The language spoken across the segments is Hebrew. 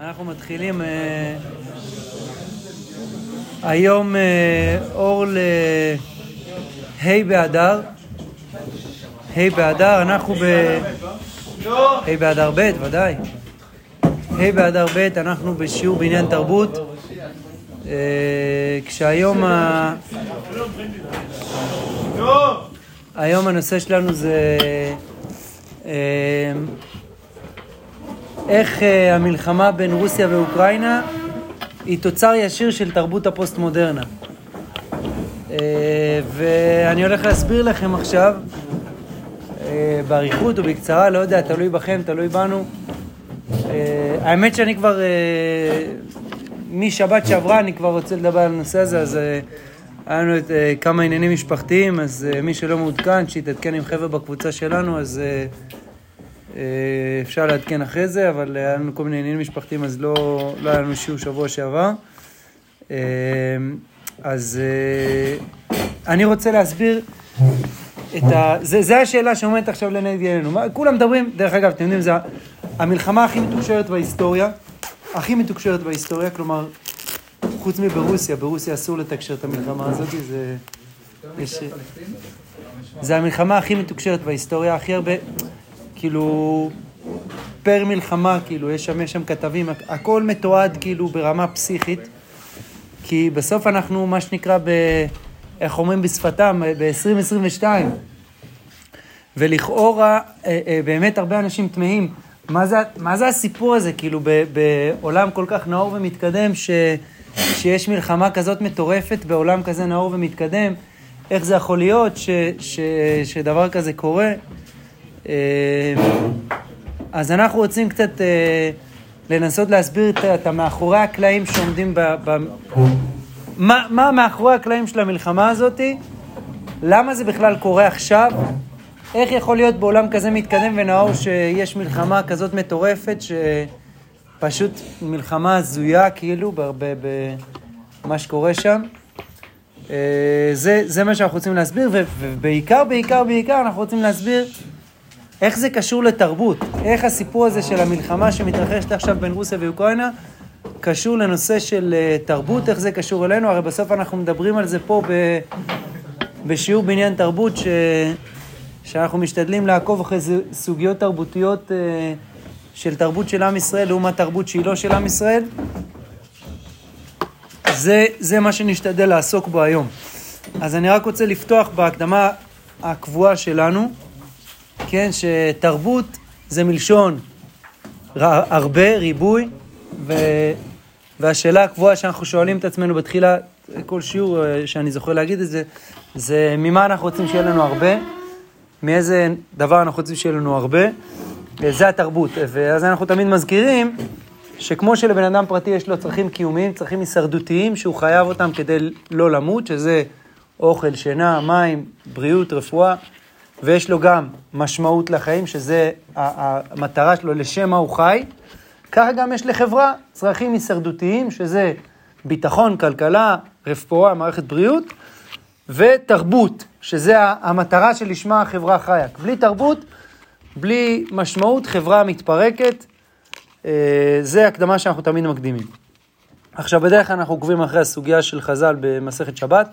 אנחנו מתחילים אה, היום אה, אור לה' באדר. ה' באדר, אנחנו ב... ה' באדר ב', ודאי. ה' באדר ב', אנחנו בשיעור בעניין תרבות. אה, כשהיום ה... היום הנושא שלנו זה אה, איך אה, המלחמה בין רוסיה ואוקראינה היא תוצר ישיר של תרבות הפוסט-מודרנה. אה, ואני הולך להסביר לכם עכשיו, אה, באריכות או בקצרה, לא יודע, תלוי בכם, תלוי בנו. אה, האמת שאני כבר, אה, משבת שעברה אני כבר רוצה לדבר על הנושא הזה, אז אה, היה לנו את, אה, כמה עניינים משפחתיים, אז אה, מי שלא מעודכן, שיתעדכן עם חבר'ה בקבוצה שלנו, אז אה, אפשר לעדכן אחרי זה, אבל היה לנו כל מיני עניינים משפחתיים, אז לא, לא היה לנו שיעור שבוע שעבר. אה, אז אה, אני רוצה להסביר את ה... זה, זה השאלה שעומדת עכשיו לנגד עינינו. כולם מדברים, דרך אגב, אתם יודעים, זה המלחמה הכי מתוקשרת בהיסטוריה, הכי מתוקשרת בהיסטוריה, כלומר, חוץ מברוסיה, ברוסיה אסור לתקשר את המלחמה הזאת, זה... יש, זה המלחמה הכי מתוקשרת בהיסטוריה, הכי הרבה, כאילו, פר מלחמה, כאילו, יש שם, יש שם כתבים, הכ- הכל מתועד כאילו ברמה פסיכית, כי בסוף אנחנו, מה שנקרא, ב... איך אומרים בשפתם, ב-2022, ולכאורה, אה, אה, באמת הרבה אנשים תמהים, מה מה זה הסיפור הזה, כאילו, ב, בעולם כל כך נאור ומתקדם, ש, שיש מלחמה כזאת מטורפת בעולם כזה נאור ומתקדם, איך זה יכול להיות ש, ש, שדבר כזה קורה? אה, אז אנחנו רוצים קצת אה, לנסות להסביר את, המאחורי הקלעים שעומדים ב... ב מה, מה מאחורי הקלעים של המלחמה הזאתי? למה זה בכלל קורה עכשיו? איך יכול להיות בעולם כזה מתקדם ונאור שיש מלחמה כזאת מטורפת, שפשוט מלחמה הזויה כאילו במה שקורה שם? אה, זה, זה מה שאנחנו רוצים להסביר, ובעיקר, בעיקר, בעיקר אנחנו רוצים להסביר איך זה קשור לתרבות, איך הסיפור הזה של המלחמה שמתרחשת עכשיו בין רוסיה ואוקראינה קשור לנושא של אה, תרבות, איך זה קשור אלינו, הרי בסוף אנחנו מדברים על זה פה ב, בשיעור בעניין תרבות, ש, שאנחנו משתדלים לעקוב אחרי סוגיות תרבותיות אה, של תרבות של עם ישראל לעומת תרבות שהיא לא של עם ישראל. זה, זה מה שנשתדל לעסוק בו היום. אז אני רק רוצה לפתוח בהקדמה הקבועה שלנו, כן, שתרבות זה מלשון הרבה, ריבוי, ו... והשאלה הקבועה שאנחנו שואלים את עצמנו בתחילה, כל שיעור אה, שאני זוכר להגיד את זה, זה ממה אנחנו רוצים שיהיה לנו הרבה, מאיזה דבר אנחנו רוצים שיהיה לנו הרבה, אה, זה התרבות. ואז אנחנו תמיד מזכירים שכמו שלבן אדם פרטי יש לו צרכים קיומיים, צרכים הישרדותיים, שהוא חייב אותם כדי לא למות, שזה אוכל, שינה, מים, בריאות, רפואה, ויש לו גם משמעות לחיים, שזה המטרה שלו, לשם מה הוא חי. ככה גם יש לחברה צרכים הישרדותיים, שזה ביטחון, כלכלה, רפואה, מערכת בריאות, ותרבות, שזה המטרה שלשמה החברה חיה. בלי תרבות, בלי משמעות, חברה מתפרקת. אה, זה הקדמה שאנחנו תמיד מקדימים. עכשיו, בדרך כלל אנחנו עוקבים אחרי הסוגיה של חז"ל במסכת שבת.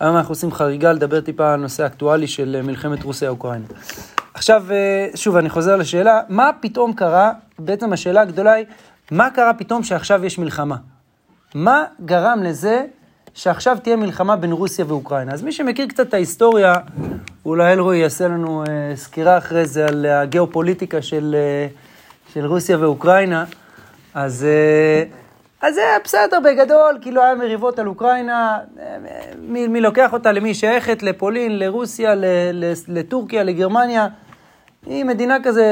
היום אנחנו עושים חריגה לדבר טיפה על נושא אקטואלי של אה, מלחמת רוסיה-אוקראינה. עכשיו, אה, שוב, אני חוזר לשאלה, מה פתאום קרה, בעצם השאלה הגדולה היא, מה קרה פתאום שעכשיו יש מלחמה? מה גרם לזה שעכשיו תהיה מלחמה בין רוסיה ואוקראינה? אז מי שמכיר קצת את ההיסטוריה, אולי אלרועי יעשה לנו אה, סקירה אחרי זה על הגיאופוליטיקה של, אה, של רוסיה ואוקראינה. אז, אה, אז זה בסדר בגדול, כאילו היה מריבות על אוקראינה, מי, מי לוקח אותה, למי שייכת, לפולין, לרוסיה, ל, ל, לטורקיה, לגרמניה. היא מדינה כזה,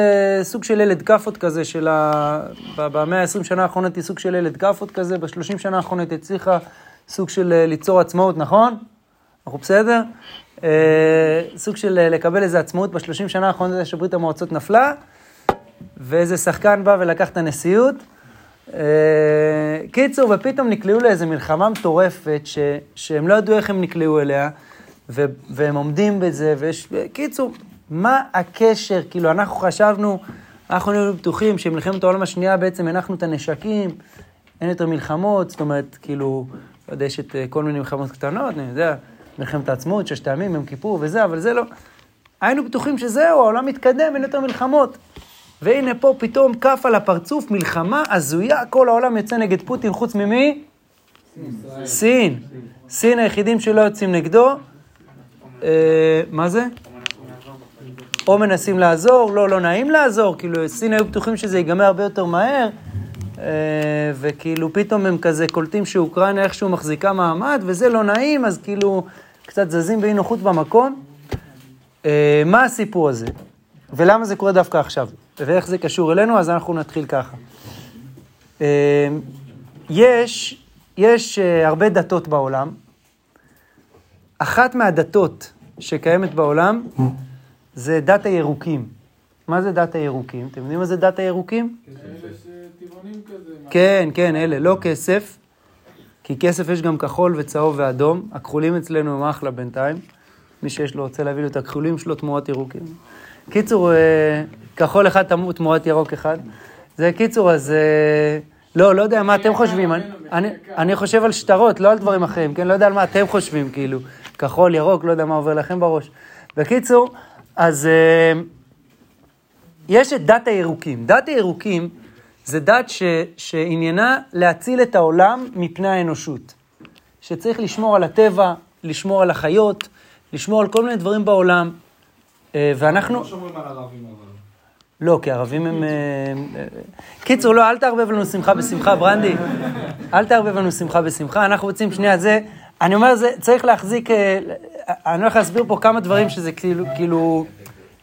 סוג של ילד כאפות כזה, של ה... במאה ה-20 שנה האחרונות היא סוג של ילד כאפות כזה, ב-30 שנה האחרונות הצליחה סוג של אה, ליצור עצמאות, נכון? אנחנו בסדר? אה, סוג של אה, לקבל איזה עצמאות ב-30 שנה האחרונות שברית המועצות נפלה, ואיזה שחקן בא ולקח את הנשיאות. אה, קיצור, ופתאום נקלעו לאיזו מלחמה מטורפת, ש, שהם לא ידעו איך הם נקלעו אליה, ו, והם עומדים בזה, ויש... קיצור, מה הקשר? כאילו, אנחנו חשבנו, אנחנו היינו בטוחים שמלחמת העולם השנייה בעצם הנחנו את הנשקים, אין יותר מלחמות, זאת אומרת, כאילו, לא יודע, יש את אה, כל מיני מלחמות קטנות, אני יודע, מלחמת העצמאות, ששת הימים, יום כיפור וזה, אבל זה לא. היינו בטוחים שזהו, העולם מתקדם, אין יותר מלחמות. והנה פה פתאום כף על הפרצוף, מלחמה הזויה, כל העולם יוצא נגד פוטין, חוץ ממי? סין. סין היחידים שלא יוצאים נגדו. אה, מה זה? או מנסים לעזור, לא, לא נעים לעזור, כאילו סין היו בטוחים שזה ייגמר הרבה יותר מהר, אה, וכאילו פתאום הם כזה קולטים שאוקראינה איכשהו מחזיקה מעמד, וזה לא נעים, אז כאילו קצת זזים באי נוחות במקום. אה, מה הסיפור הזה? ולמה זה קורה דווקא עכשיו? ואיך זה קשור אלינו? אז אנחנו נתחיל ככה. אה, יש, יש הרבה דתות בעולם. אחת מהדתות שקיימת בעולם זה דת הירוקים. מה זה דת הירוקים? אתם יודעים מה זה דת הירוקים? כן, כן, אלה, לא כסף, כי כסף יש גם כחול וצהוב ואדום, הכחולים אצלנו הם אחלה בינתיים. מי שיש לו, רוצה להביא לו את הכחולים שלו תמורת ירוקים. קיצור, אה, כחול אחד תמורת ירוק אחד. זה קיצור, אז... אה, לא, לא יודע מה אתם חושבים. אני, חושב על שטרות, לא על דברים אחרים, כן? לא יודע על מה אתם חושבים, כאילו. כחול, ירוק, לא יודע מה עובר לכם בראש. בקיצור, אז uh, יש את דת הירוקים. דת הירוקים זה דת ש, שעניינה להציל את העולם מפני האנושות. שצריך לשמור על הטבע, לשמור על החיות, לשמור על כל מיני דברים בעולם. Uh, ואנחנו... לא שומרים על ערבים אבל. לא, כי ערבים הם... קיצור, לא, אל תערבב לנו שמחה בשמחה, ברנדי. אל תערבב לנו שמחה בשמחה. אנחנו רוצים שנייה, זה... אני אומר, זה צריך להחזיק... אני הולך להסביר פה כמה דברים שזה כאילו, כאילו,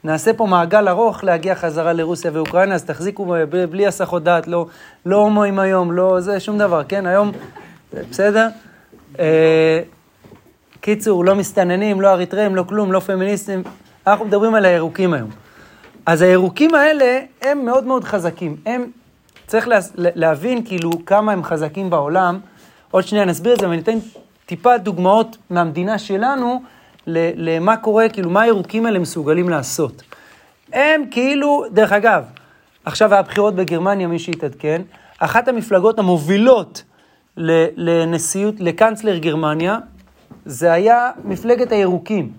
נעשה פה מעגל ארוך להגיע חזרה לרוסיה ואוקראינה, אז תחזיקו בלי הסחות דעת, לא, לא הומואים היום, לא זה, שום דבר, כן? היום, בסדר? אה, קיצור, לא מסתננים, לא אריתראים, לא כלום, לא פמיניסטים, אנחנו מדברים על הירוקים היום. אז הירוקים האלה הם מאוד מאוד חזקים. הם, צריך לה, להבין כאילו כמה הם חזקים בעולם. עוד שנייה נסביר את זה, ואני אתן טיפה דוגמאות מהמדינה שלנו, למה קורה, כאילו, מה הירוקים האלה מסוגלים לעשות. הם כאילו, דרך אגב, עכשיו היה בחירות בגרמניה, מי שהתעדכן, אחת המפלגות המובילות לנשיאות, לקנצלר גרמניה, זה היה מפלגת הירוקים.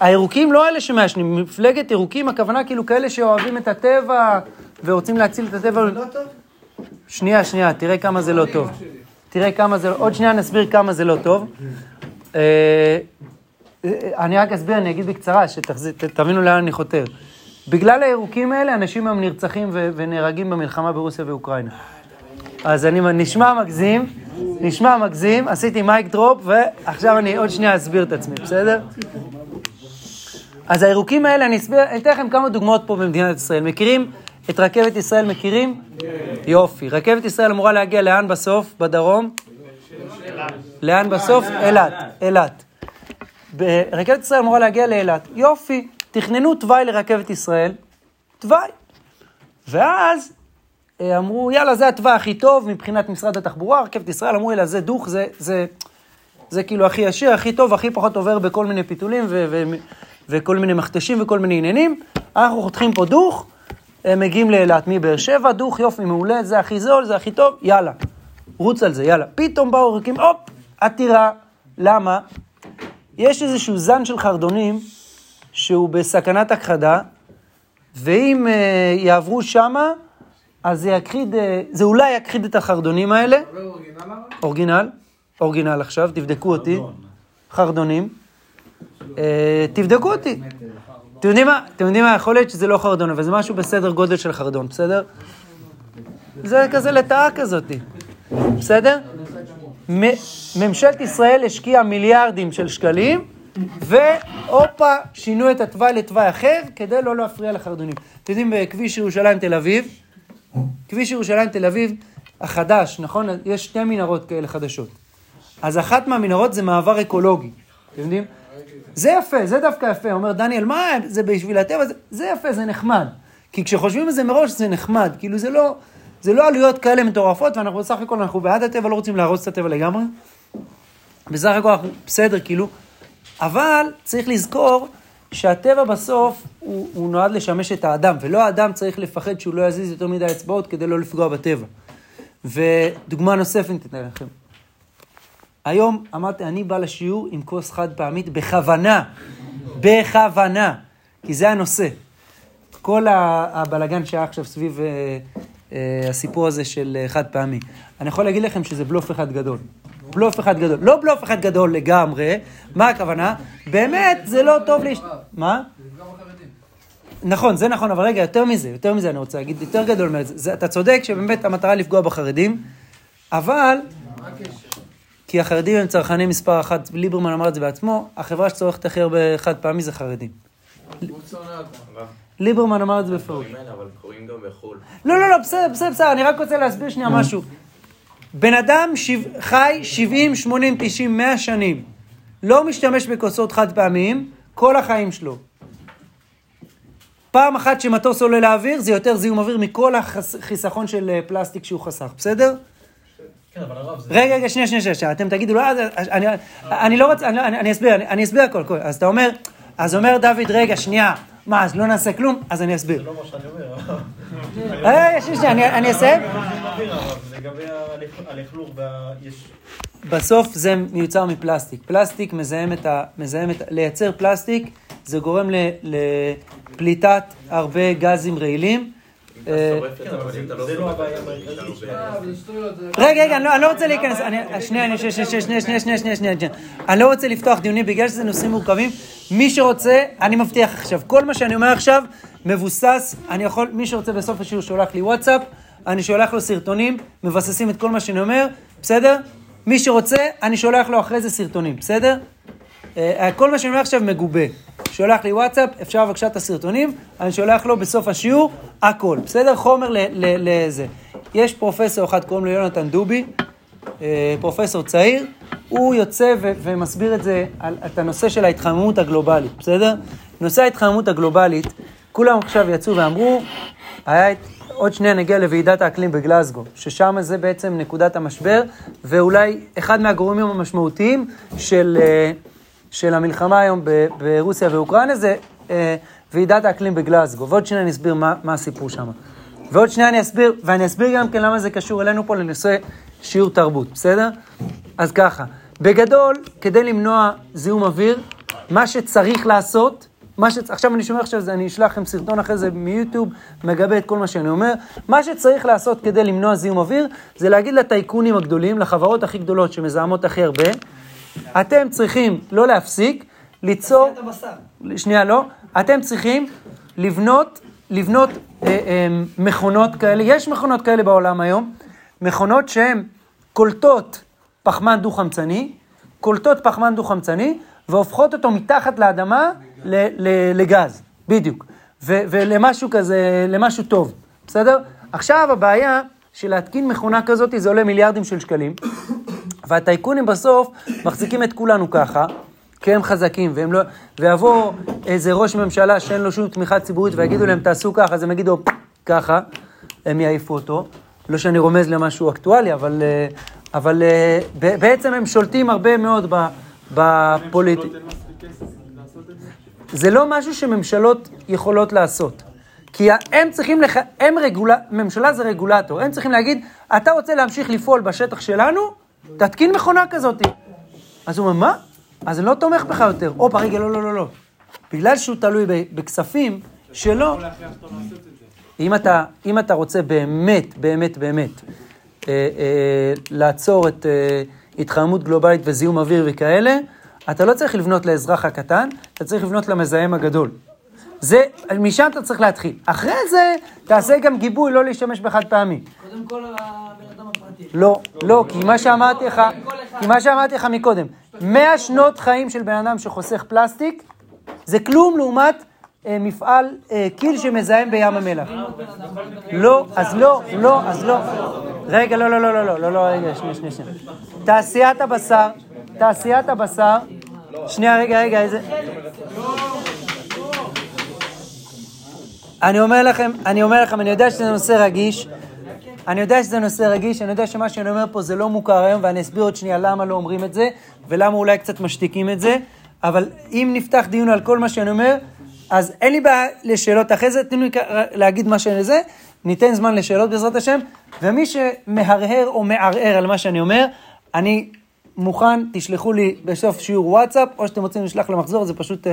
הירוקים לא אלה שמעשנים, מפלגת ירוקים, הכוונה כאילו כאלה שאוהבים את הטבע ורוצים להציל את הטבע. זה לא טוב? שנייה, שנייה, תראה כמה זה לא טוב. תראה כמה זה, עוד שנייה נסביר כמה זה לא טוב. אה, אני רק אסביר, אני אגיד בקצרה, שתבינו לאן אני חותר. בגלל הירוקים האלה, אנשים היום נרצחים ונהרגים במלחמה ברוסיה ואוקראינה. אז אני נשמע מגזים, נשמע מגזים, עשיתי מייק דרופ, ועכשיו אני עוד שנייה אסביר את עצמי, בסדר? אז הירוקים האלה, אני אסביר, אני אתן לכם כמה דוגמאות פה במדינת ישראל. מכירים את רכבת ישראל, מכירים? יופי. רכבת ישראל אמורה להגיע לאן בסוף? בדרום? לאן בסוף? אילת. אילת. רכבת ישראל אמורה להגיע לאילת. יופי, תכננו תוואי לרכבת ישראל, תוואי. ואז אה, אמרו, יאללה, זה התוואי הכי טוב מבחינת משרד התחבורה, רכבת ישראל אמרו, יאללה, זה דוך, זה, זה, זה כאילו הכי עשיר, הכי טוב, הכי פחות עובר בכל מיני פיתולים ו- ו- וכל מיני מכתשים וכל מיני עניינים. אנחנו חותכים פה דוך, הם מגיעים לאילת מבאר שבע, דוך, יופי, מעולה, זה הכי זול, זה הכי טוב, יאללה, רוץ על זה, יאללה. פתאום באו ריקים, הופ, עתירה. למה? יש איזשהו זן של חרדונים שהוא בסכנת הכחדה, ואם uh, יעברו שמה, אז זה יכחיד, uh, זה אולי יכחיד את החרדונים האלה. אורגינל, אורגינל עכשיו, תבדקו אותי. חרדונים. Uh, תבדקו אותי. אתם יודעים מה? אתם יודעים מה? יכול להיות שזה לא חרדון, אבל זה משהו בסדר גודל של חרדון, בסדר? זה כזה לטאה כזאתי, בסדר? ממשלת ישראל השקיעה מיליארדים של שקלים, והופה, שינו את התוואי לתוואי אחר, כדי לא להפריע לחרדונים. אתם יודעים, בכביש ירושלים תל אביב, כביש ירושלים תל אביב החדש, נכון? יש שתי מנהרות כאלה חדשות. אז אחת מהמנהרות זה מעבר אקולוגי, אתם יודעים? זה יפה, זה דווקא יפה. אומר דניאל, מה, זה בשביל הטבע, זה, זה יפה, זה נחמד. כי כשחושבים על זה מראש זה נחמד, כאילו זה לא, זה לא עלויות כאלה מטורפות, ואנחנו בסך הכל, אנחנו בעד הטבע, לא רוצים להרוס את הטבע לגמרי. בסך הכל אנחנו בסדר, כאילו. אבל צריך לזכור שהטבע בסוף הוא, הוא נועד לשמש את האדם, ולא האדם צריך לפחד שהוא לא יזיז יותר מדי אצבעות כדי לא לפגוע בטבע. ודוגמה נוספת ניתן לכם. היום אמרתי, אני בא לשיעור עם כוס חד פעמית בכוונה, בכוונה, כי זה הנושא. כל הבלגן שהיה עכשיו סביב אה, אה, הסיפור הזה של אה, חד פעמי. אני יכול להגיד לכם שזה בלוף אחד גדול. בלוף אחד גדול. לא בלוף אחד גדול לגמרי, מה הכוונה? באמת, זה לא טוב לי... מה? נכון, זה נכון, אבל רגע, יותר מזה, יותר מזה אני רוצה להגיד, יותר גדול מזה. אתה צודק שבאמת המטרה לפגוע בחרדים, אבל... כי החרדים הם צרכני מספר אחת, ליברמן אמר את זה בעצמו, החברה שצורכת הכי הרבה חד פעמי זה חרדים. ליברמן אמר את זה בפירוש. לא, לא, לא, בסדר, בסדר, בסדר, אני רק רוצה להסביר שנייה משהו. בן אדם חי 70, 80, 90, 100 שנים, לא משתמש בכוסות חד פעמיים, כל החיים שלו. פעם אחת שמטוס עולה לאוויר, זה יותר זיהום אוויר מכל החיסכון של אה, פלסטיק שהוא חסך, בסדר? כן, רגע, רגע, שנייה, שנייה, שנייה, אתם תגידו, לא, אני לא רוצה, אני אסביר, אני אסביר הכל, אז אתה אומר, אז אומר דוד, רגע, שנייה, מה, אז לא נעשה כלום? אז אני אסביר. זה לא מה שאני אומר. רגע, שנייה, אני אסיים. לגבי הלכלוך, בסוף זה מיוצר מפלסטיק. פלסטיק מזהם את ה... מזהם את. לייצר פלסטיק זה גורם לפליטת הרבה גזים רעילים. רגע, רגע, אני לא רוצה להיכנס, שנייה, שנייה, שנייה, שנייה, שנייה, שנייה, אני לא רוצה לפתוח דיונים בגלל שזה נושאים מורכבים. מי שרוצה, אני מבטיח עכשיו, כל מה שאני אומר עכשיו מבוסס, אני יכול, מי שרוצה בסוף השיעור שולח לי וואטסאפ, אני שולח לו סרטונים, מבססים את כל מה שאני אומר, בסדר? מי שרוצה, אני שולח לו אחרי זה סרטונים, בסדר? אה, כל מה שאני אומר עכשיו מגובה. שולח לי וואטסאפ, אפשר בבקשה את הסרטונים, אני שולח לו בסוף השיעור הכל, בסדר? חומר לזה. יש פרופסור אחד, קוראים לו יונתן דובי, אה, פרופסור צעיר, הוא יוצא ומסביר את זה, על, את הנושא של ההתחממות הגלובלית, בסדר? נושא ההתחממות הגלובלית, כולם עכשיו יצאו ואמרו, היה, עוד שנייה נגיע לוועידת האקלים בגלסגו, ששם זה בעצם נקודת המשבר, ואולי אחד מהגורמים המשמעותיים של... Uh, של המלחמה היום ברוסיה ואוקראינה זה אה, ועידת האקלים בגלאזגו. ועוד שנייה אני אסביר מה, מה הסיפור שם. ועוד שנייה אני אסביר, ואני אסביר גם כן למה זה קשור אלינו פה לנושא שיעור תרבות, בסדר? אז ככה, בגדול, כדי למנוע זיהום אוויר, מה שצריך לעשות, מה ש... עכשיו אני שומע עכשיו, אני אשלח לכם סרטון אחרי זה מיוטיוב, מגבה את כל מה שאני אומר. מה שצריך לעשות כדי למנוע זיהום אוויר, זה להגיד לטייקונים הגדולים, לחברות הכי גדולות שמזהמות הכי הרבה, אתם צריכים לא להפסיק, ליצור... שנייה, לא. אתם צריכים לבנות, לבנות אה, אה, מכונות כאלה, יש מכונות כאלה בעולם היום, מכונות שהן קולטות פחמן דו-חמצני, קולטות פחמן דו-חמצני, והופכות אותו מתחת לאדמה ל, ל, לגז, בדיוק. ו, ולמשהו כזה, למשהו טוב, בסדר? עכשיו הבעיה של להתקין מכונה כזאת זה עולה מיליארדים של שקלים. והטייקונים בסוף מחזיקים את כולנו ככה, כי הם חזקים, והם לא... ויבוא איזה ראש ממשלה שאין לו שום תמיכה ציבורית ויגידו להם תעשו ככה, אז הם יגידו ככה, הם יעיפו אותו. לא שאני רומז למשהו אקטואלי, אבל, אה, אבל אה, בעצם הם שולטים הרבה מאוד בפוליטיקה. זה לא משהו שממשלות יכולות לעשות. כי הם צריכים, לח... הם רגול... ממשלה זה רגולטור, הם צריכים להגיד, אתה רוצה להמשיך לפעול בשטח שלנו, תתקין מכונה כזאת. אז הוא אומר, מה? אז אני לא תומך בך יותר. הופה, רגע, לא, לא, לא, לא. בגלל שהוא תלוי בכספים שלא... אם אתה, אם אתה רוצה באמת, באמת, באמת, אה, אה, לעצור את אה, התחממות גלובלית וזיהום אוויר וכאלה, אתה לא צריך לבנות לאזרח הקטן, אתה צריך לבנות למזהם הגדול. זה, משם אתה צריך להתחיל. אחרי זה, תעשה גם גיבוי לא להשתמש בחד פעמי. קודם כל. לא, לא, כי מה שאמרתי לך, כי מה שאמרתי לך מקודם, 100 שנות חיים של בן אדם שחוסך פלסטיק, זה כלום לעומת אה, מפעל אה, קיל שמזהם בים המלח. לא, אז לא, לא, אז לא. רגע, לא, לא, לא, לא, לא, לא, לא, רגע, שנייה, שנייה, שנייה. תעשיית הבשר, תעשיית הבשר, שנייה, רגע, רגע, איזה... אני אומר לכם, אני אומר לכם, אני יודע שזה נושא רגיש, אני יודע שזה נושא רגיש, אני יודע שמה שאני אומר פה זה לא מוכר היום, ואני אסביר עוד שנייה למה לא אומרים את זה, ולמה אולי קצת משתיקים את זה, אבל אם נפתח דיון על כל מה שאני אומר, אז אין לי בעיה לשאלות. אחרי זה, תנו לי להגיד מה שאני זה, ניתן זמן לשאלות בעזרת השם, ומי שמהרהר או מערער על מה שאני אומר, אני מוכן, תשלחו לי בסוף שיעור וואטסאפ, או שאתם רוצים לשלוח למחזור, זה פשוט uh,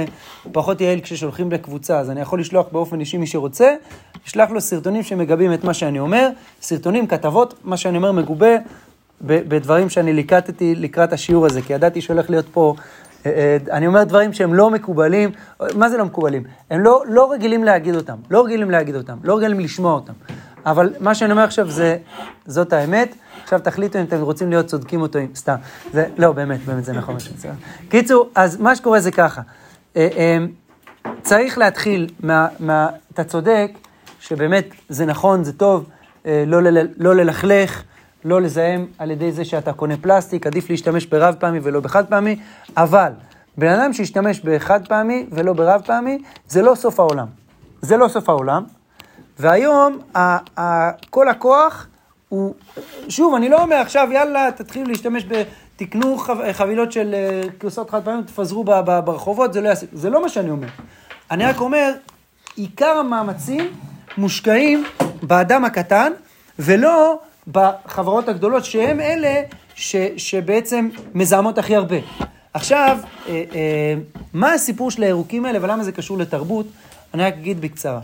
פחות יעיל כששולחים לקבוצה, אז אני יכול לשלוח באופן אישי מי שרוצה, אשלח לו סרטונים שמגבים את מה שאני אומר, סרטונים, כתבות, מה שאני אומר מגובה בדברים שאני ליקטתי לקראת השיעור הזה, כי ידעתי שהולך להיות פה, uh, uh, אני אומר דברים שהם לא מקובלים, מה זה לא מקובלים? הם לא, לא רגילים להגיד אותם, לא רגילים להגיד אותם, לא רגילים לשמוע אותם. אבל מה שאני אומר עכשיו זה, זאת האמת. עכשיו תחליטו אם אתם רוצים להיות צודקים אותו, סתם. זה, לא, באמת, באמת זה נכון. קיצור, אז מה שקורה זה ככה. אה, אה, צריך להתחיל, מה, מה, אתה צודק, שבאמת זה נכון, זה טוב, אה, לא, לא, לא ללכלך, לא לזהם על ידי זה שאתה קונה פלסטיק, עדיף להשתמש ברב פעמי ולא בחד פעמי, אבל בן אדם שישתמש בחד פעמי ולא ברב פעמי, זה לא סוף העולם. זה לא סוף העולם. והיום ה, ה, כל הכוח הוא, שוב, אני לא אומר עכשיו, יאללה, תתחילו להשתמש ב... תקנו חבילות של אה, כוסות חד פעמים, תפזרו ברחובות, זה לא יעשה, זה לא מה שאני אומר. אני רק אומר, עיקר המאמצים מושקעים באדם הקטן, ולא בחברות הגדולות, שהן אלה ש, שבעצם מזהמות הכי הרבה. עכשיו, אה, אה, מה הסיפור של הירוקים האלה ולמה זה קשור לתרבות? אני רק אגיד בקצרה.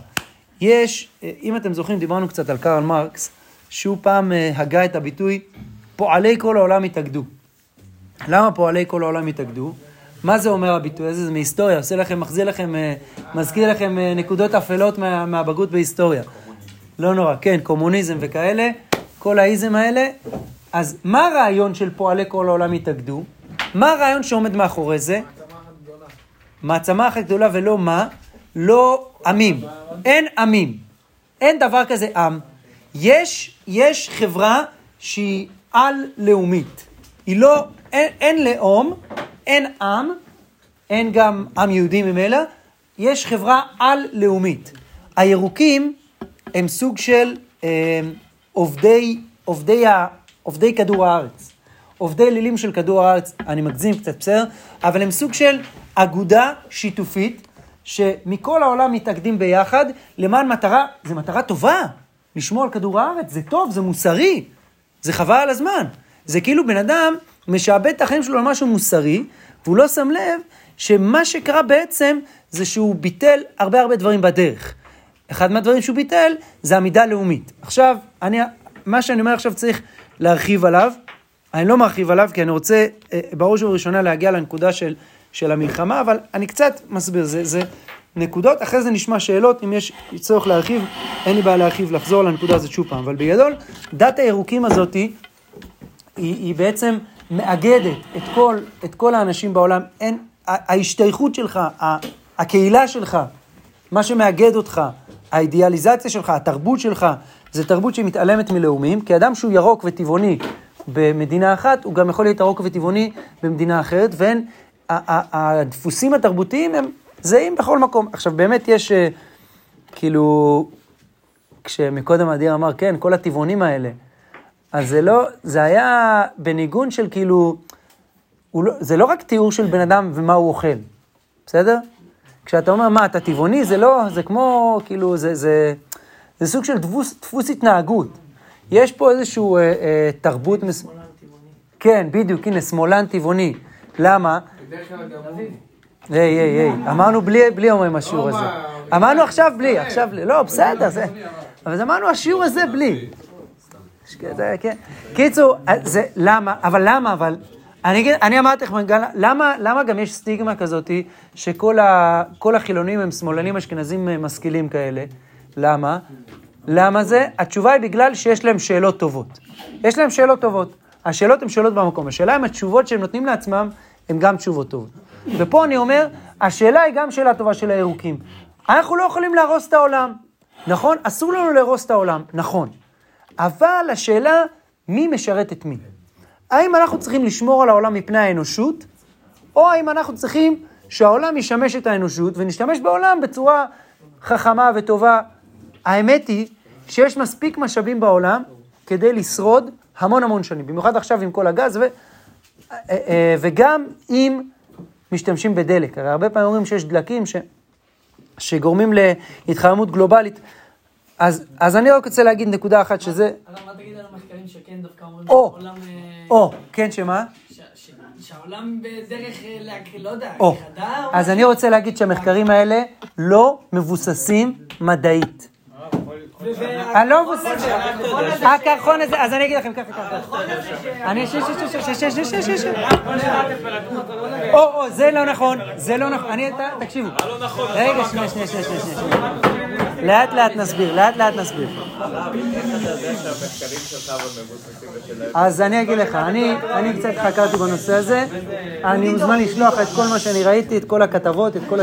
יש, אם אתם זוכרים, דיברנו קצת על קרל מרקס, שהוא פעם אה, הגה את הביטוי, פועלי כל העולם התאגדו. למה פועלי כל העולם התאגדו? מה זה אומר הביטוי הזה? זה מהיסטוריה, עושה לכם, מחזיר לכם, אה, מזכיר לכם אה, נקודות אפלות מה, מהבגרות בהיסטוריה. לא נורא, כן, קומוניזם וכאלה, כל האיזם האלה. אז מה הרעיון של פועלי כל העולם התאגדו? מה הרעיון שעומד מאחורי זה? מעצמה אחת גדולה ולא מה? לא עמים. אין עמים. אין דבר כזה עם. יש, יש חברה שהיא על-לאומית. היא לא, אין, אין לאום, אין עם, אין גם עם יהודי ממילא, יש חברה על-לאומית. הירוקים הם סוג של אה, עובדי, עובדי, עובדי כדור הארץ. עובדי אלילים של כדור הארץ, אני מגזים קצת, בסדר? אבל הם סוג של אגודה שיתופית, שמכל העולם מתאגדים ביחד למען מטרה, זו מטרה טובה. לשמור על כדור הארץ, זה טוב, זה מוסרי, זה חבל על הזמן. זה כאילו בן אדם משעבד את החיים שלו על משהו מוסרי, והוא לא שם לב שמה שקרה בעצם זה שהוא ביטל הרבה הרבה דברים בדרך. אחד מהדברים שהוא ביטל זה עמידה לאומית. עכשיו, אני, מה שאני אומר עכשיו צריך להרחיב עליו. אני לא מרחיב עליו כי אני רוצה אה, בראש ובראשונה להגיע לנקודה של, של המלחמה, אבל אני קצת מסביר. זה, זה, נקודות, אחרי זה נשמע שאלות, אם יש צורך להרחיב, אין לי בעיה להרחיב, לחזור לנקודה הזאת שוב פעם, אבל בגדול, דת הירוקים הזאת היא, היא בעצם מאגדת את כל, את כל האנשים בעולם, אין, ההשתייכות שלך, הקהילה שלך, מה שמאגד אותך, האידיאליזציה שלך, התרבות שלך, זה תרבות שמתעלמת מלאומים, כי אדם שהוא ירוק וטבעוני במדינה אחת, הוא גם יכול להיות ירוק וטבעוני במדינה אחרת, ואין, הדפוסים התרבותיים הם זהים בכל מקום. עכשיו, באמת יש, אה, כאילו, כשמקודם אדיר אמר, כן, כל הטבעונים האלה, אז זה לא, זה היה בניגון של כאילו, לא, זה לא רק תיאור של בן אדם ומה הוא אוכל, בסדר? כשאתה אומר, מה, אתה טבעוני, זה לא, זה כמו, כאילו, זה, זה, זה סוג של דפוס, דפוס התנהגות. יש פה איזשהו אה, אה, תרבות... מס... כן, בדיוק, הנה, שמאלן טבעוני. למה? בדרך כלל גם היי, היי, היי, אמרנו בלי אומרים השיעור הזה. אמרנו עכשיו בלי, עכשיו בלי. לא, בסדר, זה... אבל אמרנו השיעור הזה בלי. כן. קיצור, זה למה, אבל למה, אבל... אני אמרתי לכם, למה גם יש סטיגמה כזאת שכל החילונים הם שמאלנים אשכנזים אה, משכילים כאלה? למה? למה זה? התשובה היא בגלל שיש להם שאלות טובות. יש להם שאלות טובות. השאלות הן שאלות במקום. השאלה אם התשובות שהם נותנים לעצמם הן גם תשובות טובות. ופה אני אומר, השאלה היא גם שאלה טובה של הירוקים. אנחנו לא יכולים להרוס את העולם, נכון? אסור לנו להרוס את העולם, נכון. אבל השאלה, מי משרת את מי? האם אנחנו צריכים לשמור על העולם מפני האנושות, או האם אנחנו צריכים שהעולם ישמש את האנושות ונשתמש בעולם בצורה חכמה וטובה? האמת היא שיש מספיק משאבים בעולם כדי לשרוד המון המון שנים, במיוחד עכשיו עם כל הגז, ו... אה, אה, וגם אם משתמשים בדלק. הרי הרבה פעמים אומרים שיש דלקים ש... שגורמים להתחממות גלובלית. אז, אז אני רק רוצה להגיד נקודה אחת שזה... הרב, מה תגיד על המחקרים שכן דווקא אומרים או. שהעולם... אה, או, כן, שמה? ש- ש- שהעולם בדרך, אה, להק- לא יודע, או אז אני רוצה להגיד שהמחקרים האלה לא מבוססים מדעית. אני לא מבוסס... הקרחון הזה, אז אני אגיד לכם ככה, ככה. אני... ש- ש- ש- ש- ש- ש- ש- ש- ש- או, או, זה לא נכון, זה לא נכון. אני, תקשיבו. רגע, שנייה, שנייה, שנייה, שנייה, שנייה. לאט לאט נסביר, לאט לאט נסביר. אז אני אגיד לך, אני, קצת חקרתי בנושא הזה, אני מוזמן לשלוח את כל מה שאני ראיתי, את כל הכתבות, את כל.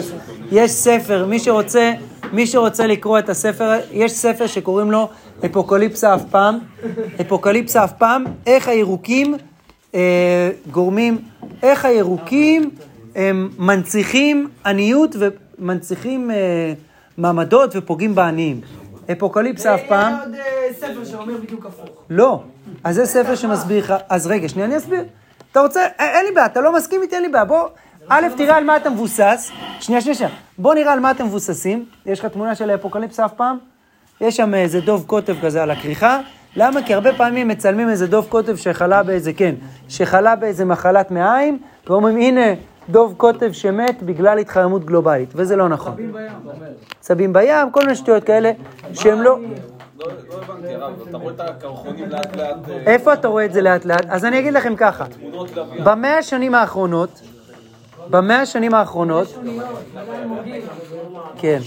יש ספר, מי שרוצה, מי שרוצה לקרוא את הספר, יש ספר שקוראים לו אפוקליפסה אף פעם, אפוקליפסה אף פעם, איך הירוקים אה, גורמים, איך הירוקים הם מנציחים עניות ומנציחים אה, מעמדות ופוגעים בעניים. אפוקליפסה אף פעם. יש עוד אה, ספר שאומר בדיוק הפוך. לא. אז זה ספר שמסביר לך, אז רגע, שנייה, אני אסביר. אתה רוצה, א- אין לי בעיה, אתה לא מסכים איתי, אין לי בעיה. בוא, א', תראה על מה אתה מבוסס. שנייה, שנייה, שנייה. בוא נראה על מה אתם מבוססים. יש לך תמונה של האפוקליפסה אף פעם? יש שם איזה דוב קוטב כזה על הכריכה. למה? כי הרבה פעמים מצלמים איזה דוב קוטב שחלה באיזה, כן, שחלה באיזה מחלת מעיים, ואומרים, הנה, דוב קוטב שמת בגלל התחממות גלובלית, וזה לא נכון. צבים בים, כל מיני שטויות כאלה, שהם לא... לא לא הבנתי, הרב, אתה רואה את הקרחונים לאט לאט, אה, איפה אתה רואה את זה לאט לאט? אז אני אגיד לכם ככה. במאה השנים האחרונות, במאה השנים האחרונות, כן,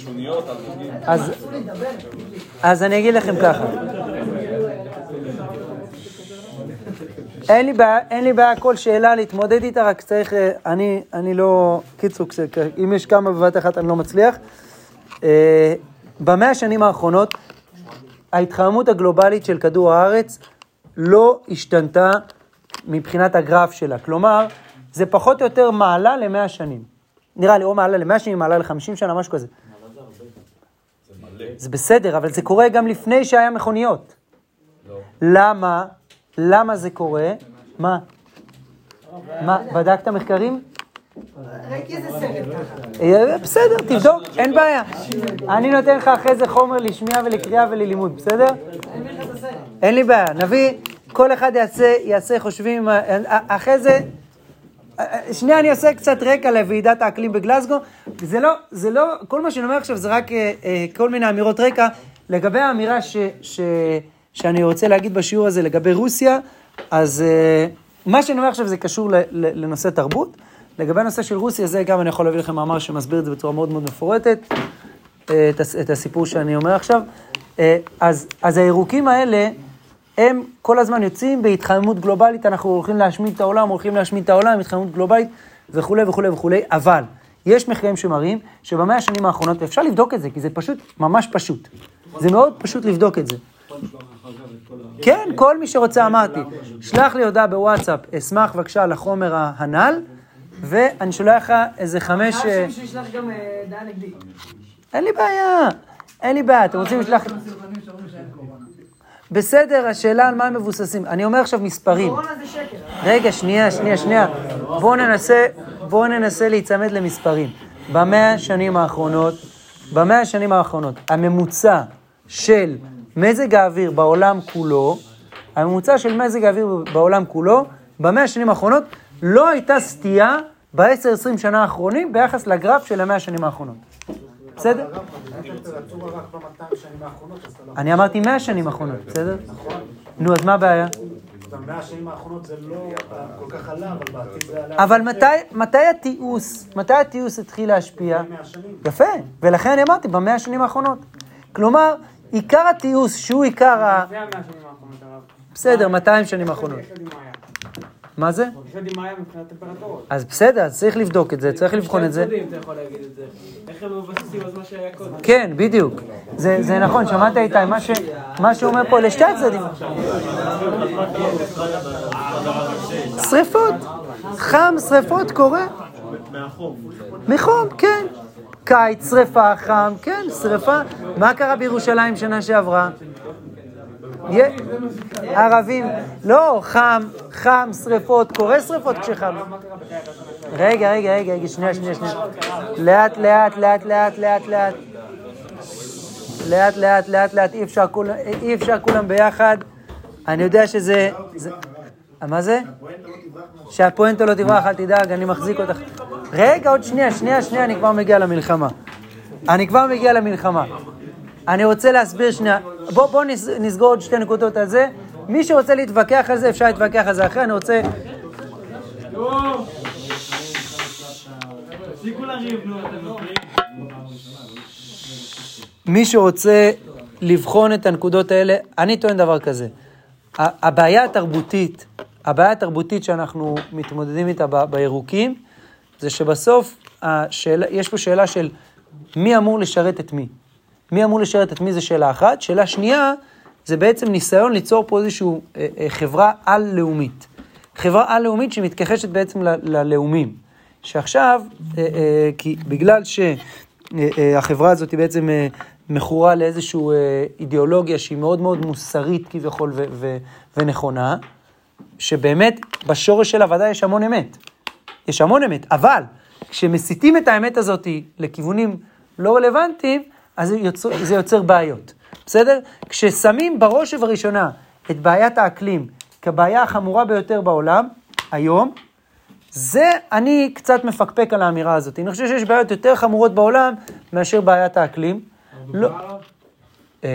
אז אני אגיד לכם ככה, אין לי בעיה, אין לי בעיה כל שאלה להתמודד איתה, רק צריך, אה, אני, אני לא, קיצור, אם יש כמה בבת אחת אני לא מצליח. אה, במאה השנים האחרונות, ההתחממות הגלובלית של כדור הארץ לא השתנתה מבחינת הגרף שלה. כלומר, זה פחות או יותר מעלה למאה שנים. נראה לי, או מעלה למאה שנים, מעלה לחמישים שנה, משהו כזה. זה בסדר, אבל זה קורה גם לפני שהיה מכוניות. למה? למה זה קורה? מה? מה, בדקת מחקרים? ראיתי איזה סרט ככה. אה, בסדר, תבדוק, אין בעיה. אני נותן לך אחרי זה חומר לשמיעה ולקריאה וללימוד, בסדר? אין לי בעיה, נביא, כל אחד יעשה, יעשה חושבים, אה, אה, אחרי זה, שנייה אני עושה קצת רקע לוועידת האקלים בגלסגו. זה לא, זה לא, כל מה שאני אומר עכשיו זה רק כל מיני אמירות רקע. לגבי האמירה ש, ש, שאני רוצה להגיד בשיעור הזה לגבי רוסיה, אז אה, מה שאני אומר עכשיו זה קשור לנושא תרבות. לגבי הנושא של רוסיה, זה גם אני יכול להביא לכם מאמר שמסביר את זה בצורה מאוד מאוד מפורטת, אה, את, הס- את הסיפור שאני אומר עכשיו. אה, אז, אז הירוקים האלה, הם כל הזמן יוצאים בהתחממות גלובלית, אנחנו הולכים להשמיד את העולם, הולכים להשמיד את העולם, התחממות גלובלית וכולי וכולי וכולי, אבל יש מחקרים שמראים שבמאה השנים האחרונות, ואפשר לבדוק את זה, כי זה פשוט ממש פשוט. זה מאוד פשוט לבדוק את זה. כן, כל מי שרוצה אמרתי, שלח לי הודעה בוואטסאפ, אשמח בבקשה לחומר הנ"ל, ואני שולח לך איזה חמש... אה, אה. אין לי בעיה, אין לי בעיה, אתם רוצים לשלוח... בסדר, השאלה על מה הם מבוססים. אני אומר עכשיו מספרים. קורונה זה שקר. רגע, שנייה, שנייה, שנייה. בואו ננסה, בואו ננסה להיצמד למספרים. במאה השנים האחרונות, במאה השנים האחרונות, הממוצע של מזג האוויר בעולם כולו, הממוצע של מזג האוויר בעולם כולו, במאה השנים האחרונות, לא הייתה סטייה ב-10-20 שנה האחרונים ביחס לגרף של המאה השנים האחרונות. בסדר? אני אמרתי 100 שנים האחרונות, בסדר? נו, אז מה הבעיה? במאה השנים האחרונות זה לא כל כך עלה, אבל בעתיד זה. אבל מתי, מתי התיעוש, מתי התיעוש התחיל להשפיע? שנים. יפה, ולכן אני אמרתי, במאה השנים האחרונות. כלומר, עיקר התיעוש, שהוא עיקר ה... זה המאה השנים האחרונות, הרב. בסדר, 200 שנים האחרונות. מה זה? אז בסדר, אז צריך לבדוק את זה, צריך לבחון את זה. כן, בדיוק. זה, זה נכון, שמעת איתי, מה, ש, מה שהוא אומר פה לשתי הצדדים. שריפות. חם, שריפות קורה. מחום, כן. קיץ, שריפה, חם, כן, שריפה. מה קרה בירושלים שנה שעברה? ערבים, לא, חם, חם, שריפות, קורה שריפות כשחם. רגע, רגע, רגע, רגע, שנייה, שנייה, שנייה. לאט, לאט, לאט, לאט, לאט, לאט. לאט, לאט, לאט, לאט, אי אפשר כולם, אי אפשר כולם ביחד. אני יודע שזה... זה- מה זה? שהפואנטה לא תברח, אל תדאג, אני מחזיק אותך. רגע, עוד שנייה, שנייה, שנייה, אני כבר מגיע למלחמה. אני כבר מגיע למלחמה. אני רוצה להסביר שנייה. בוא, בוא נס- נסגור עוד שתי נקודות על זה. מי שרוצה להתווכח על זה, אפשר להתווכח על זה אחרי. אני רוצה... מי שרוצה לבחון את הנקודות האלה, אני טוען דבר כזה. הבעיה התרבותית, הבעיה התרבותית שאנחנו מתמודדים איתה בירוקים, זה שבסוף השאלה, יש פה שאלה של מי אמור לשרת את מי. מי אמור לשרת את מי זה שאלה אחת. שאלה שנייה, זה בעצם ניסיון ליצור פה איזושהי אה, אה, חברה על-לאומית. חברה על-לאומית שמתכחשת בעצם ל- ללאומים. שעכשיו, אה, אה, כי בגלל שהחברה הזאת היא בעצם אה, מכורה לאיזושהי אה, אידיאולוגיה שהיא מאוד מאוד מוסרית כביכול ו- ו- ונכונה, שבאמת בשורש שלה ודאי יש המון אמת. יש המון אמת, אבל כשמסיטים את האמת הזאת לכיוונים לא רלוונטיים, אז זה יוצר, זה יוצר בעיות, בסדר? כששמים בראש ובראשונה את בעיית האקלים כבעיה החמורה ביותר בעולם, היום, זה, אני קצת מפקפק על האמירה הזאת. אני חושב שיש בעיות יותר חמורות בעולם מאשר בעיית האקלים. לא, אה,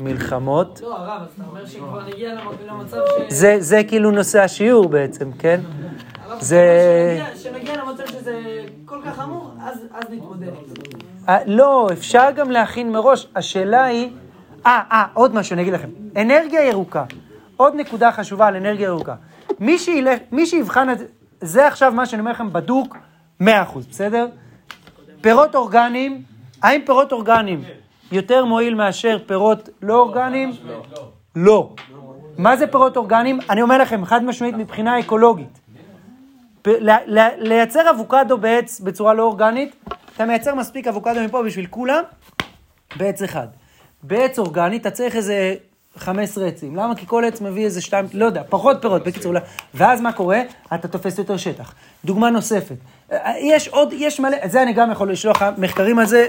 מלחמות. לא, הרב, אז אתה אומר שכבר נגיע למ- למצב ש... זה, זה כאילו נושא השיעור בעצם, כן? זה- שנגיע- שנגיע למצב שזה כל כך חמור, אז אז נתמודד לא, אפשר גם להכין מראש. השאלה היא... אה, אה, עוד משהו, אני אגיד לכם. אנרגיה ירוקה. עוד נקודה חשובה על אנרגיה ירוקה. מי שילך, מי שיבחן את זה, זה עכשיו מה שאני אומר לכם בדוק 100%, בסדר? פירות אורגניים, האם פירות אורגניים יותר מועיל מאשר פירות לא אורגניים? לא. מה זה פירות אורגניים? אני אומר לכם, חד משמעית מבחינה אקולוגית. לייצר אבוקדו בעץ בצורה לא אורגנית, אתה מייצר מספיק אבוקדו מפה בשביל כולם, בעץ אחד. בעץ אורגני אתה צריך איזה 15 עצים. למה? כי כל עץ מביא איזה שתיים, לא יודע, פחות פירות, בקיצור. לא. ואז מה קורה? אתה תופס יותר שטח. דוגמה נוספת. יש עוד, יש מלא, זה אני גם יכול לשלוח לך מחקרים על זה.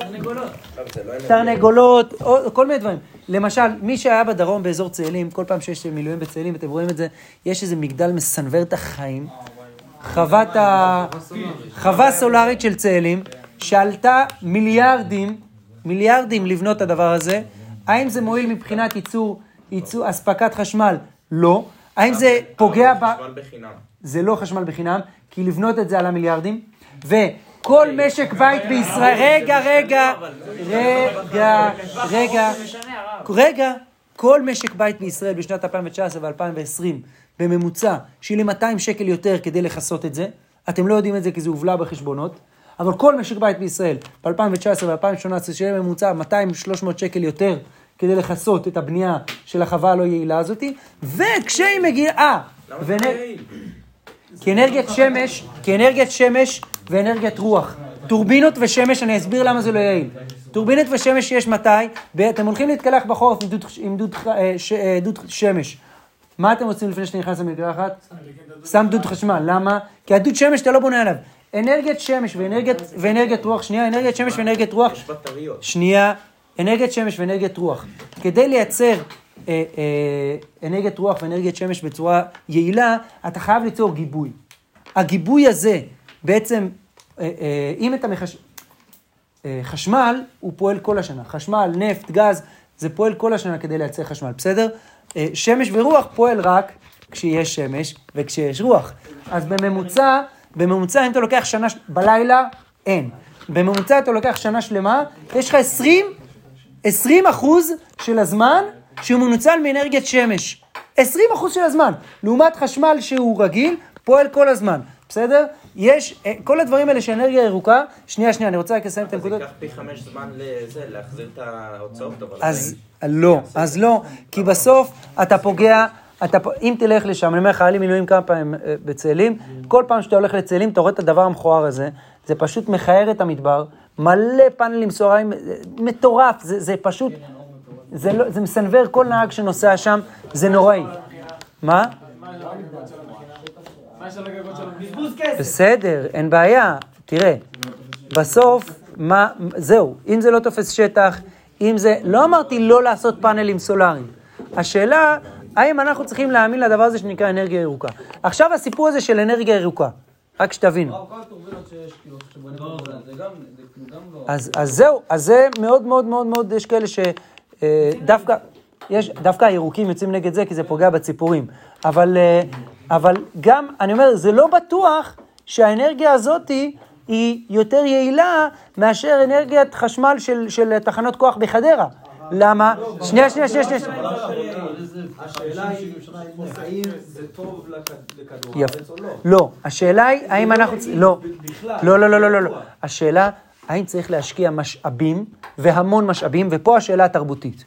תרנגולות, או, כל מיני דברים. למשל, מי שהיה בדרום באזור צאלים, כל פעם שיש מילואים בצאלים, אתם רואים את זה, יש איזה מגדל מסנוור את החיים. חוות ה... חווה סולארית של צאלים, שעלתה מיליארדים, מיליארדים לבנות את הדבר הזה. האם זה מועיל מבחינת ייצור, ייצור, אספקת חשמל? לא. האם זה פוגע ב... חשמל בחינם. זה לא חשמל בחינם, כי לבנות את זה עלה מיליארדים. וכל משק בית בישראל, רגע, רגע, רגע, רגע, רגע, כל משק בית בישראל בשנת 2019 ו-2020 בממוצע שילם 200 שקל יותר כדי לכסות את זה. אתם לא יודעים את זה כי זה הובלע בחשבונות. אבל כל משק בית בישראל ב-2019 ו-2018 שילם ממוצע 200-300 שקל יותר כדי לכסות את הבנייה של החווה הלא יעילה הזאתי, וכשהיא מגיעה... אה, למה ונ- לא יעיל? כאנרגיית שמש, כאנרגיית שמש ואנרגיית רוח. טורבינות ושמש, אני אסביר למה זה לא יעיל. טורבינות ושמש יש מתי? אתם הולכים להתקלח בחורף עם דוד, עם דוד, אה, ש, אה, דוד שמש. מה אתם רוצים לפני שאתה נכנס למקלחת? שם דוד חשמל. למה? כי הדוד שמש אתה לא בונה עליו. אנרגיית שמש ואנרגיית, ואנרגיית רוח, שנייה, אנרגיית שמש ואנרגיית רוח, יש בטריות. שנייה, אנרגיית שמש ואנרגיית רוח. כדי לייצר אה, אה, אנרגיית רוח ואנרגיית שמש בצורה יעילה, אתה חייב ליצור גיבוי. הגיבוי הזה, בעצם, אה, אה, אם אתה מחש... אה, חשמל, הוא פועל כל השנה. חשמל, נפט, גז, זה פועל כל השנה כדי לייצר חשמל, בסדר? אה, שמש ורוח פועל רק כשיש שמש וכשיש רוח. אז בממוצע, בממוצע אם אתה לוקח שנה, ש- בלילה, אין. בממוצע אתה לוקח שנה שלמה, יש לך 20, 20 אחוז של הזמן שהוא מנוצל מאנרגיית שמש. 20 אחוז של הזמן. לעומת חשמל שהוא רגיל, פועל כל הזמן. בסדר? יש, אה, כל הדברים האלה של אנרגיה ירוקה, שנייה, שנייה, אני רוצה רק לסיים את זה הנקודות. ייקח פי חמש זמן לזה, להחזיר את ההוצאות, אבל... אז לא, אז לא, כי בסוף אתה פוגע, אתה, אם תלך לשם, אני אומר לך, היה לי מילואים כמה פעמים אה, בצאלים, כל פעם שאתה הולך לצאלים, אתה רואה את הדבר המכוער הזה, זה פשוט מכער את המדבר, מלא פאנלים סוהריים, אה, מטורף, זה, זה פשוט, זה, לא, זה מסנוור כל נהג שנוסע שם, זה נוראי. מה? בסדר, אין בעיה. תראה, בסוף, מה, זהו, אם זה לא תופס שטח, אם זה, לא אמרתי לא לעשות פאנלים סולאריים. השאלה, האם אנחנו צריכים להאמין לדבר הזה שנקרא אנרגיה ירוקה. עכשיו הסיפור הזה של אנרגיה ירוקה, רק שתבינו. כאילו, כאילו לא... אז, אז זהו, אז זה מאוד מאוד מאוד מאוד, יש כאלה שדווקא, יש, דווקא הירוקים יוצאים נגד זה כי זה פוגע בציפורים. אבל, אה, אבל גם, אני אומר, זה לא בטוח שהאנרגיה הזאת היא יותר יעילה מאשר אנרגיית חשמל של, של תחנות כוח בחדרה. למה? שנייה, שנייה, שנייה, שנייה. השאלה היא, האם זה טוב לכדור. הארץ או לא? לא, השאלה היא, האם אנחנו... לא. לא, לא, לא, לא, לא, לא. השאלה, האם צריך להשקיע משאבים, והמון משאבים, ופה השאלה התרבותית.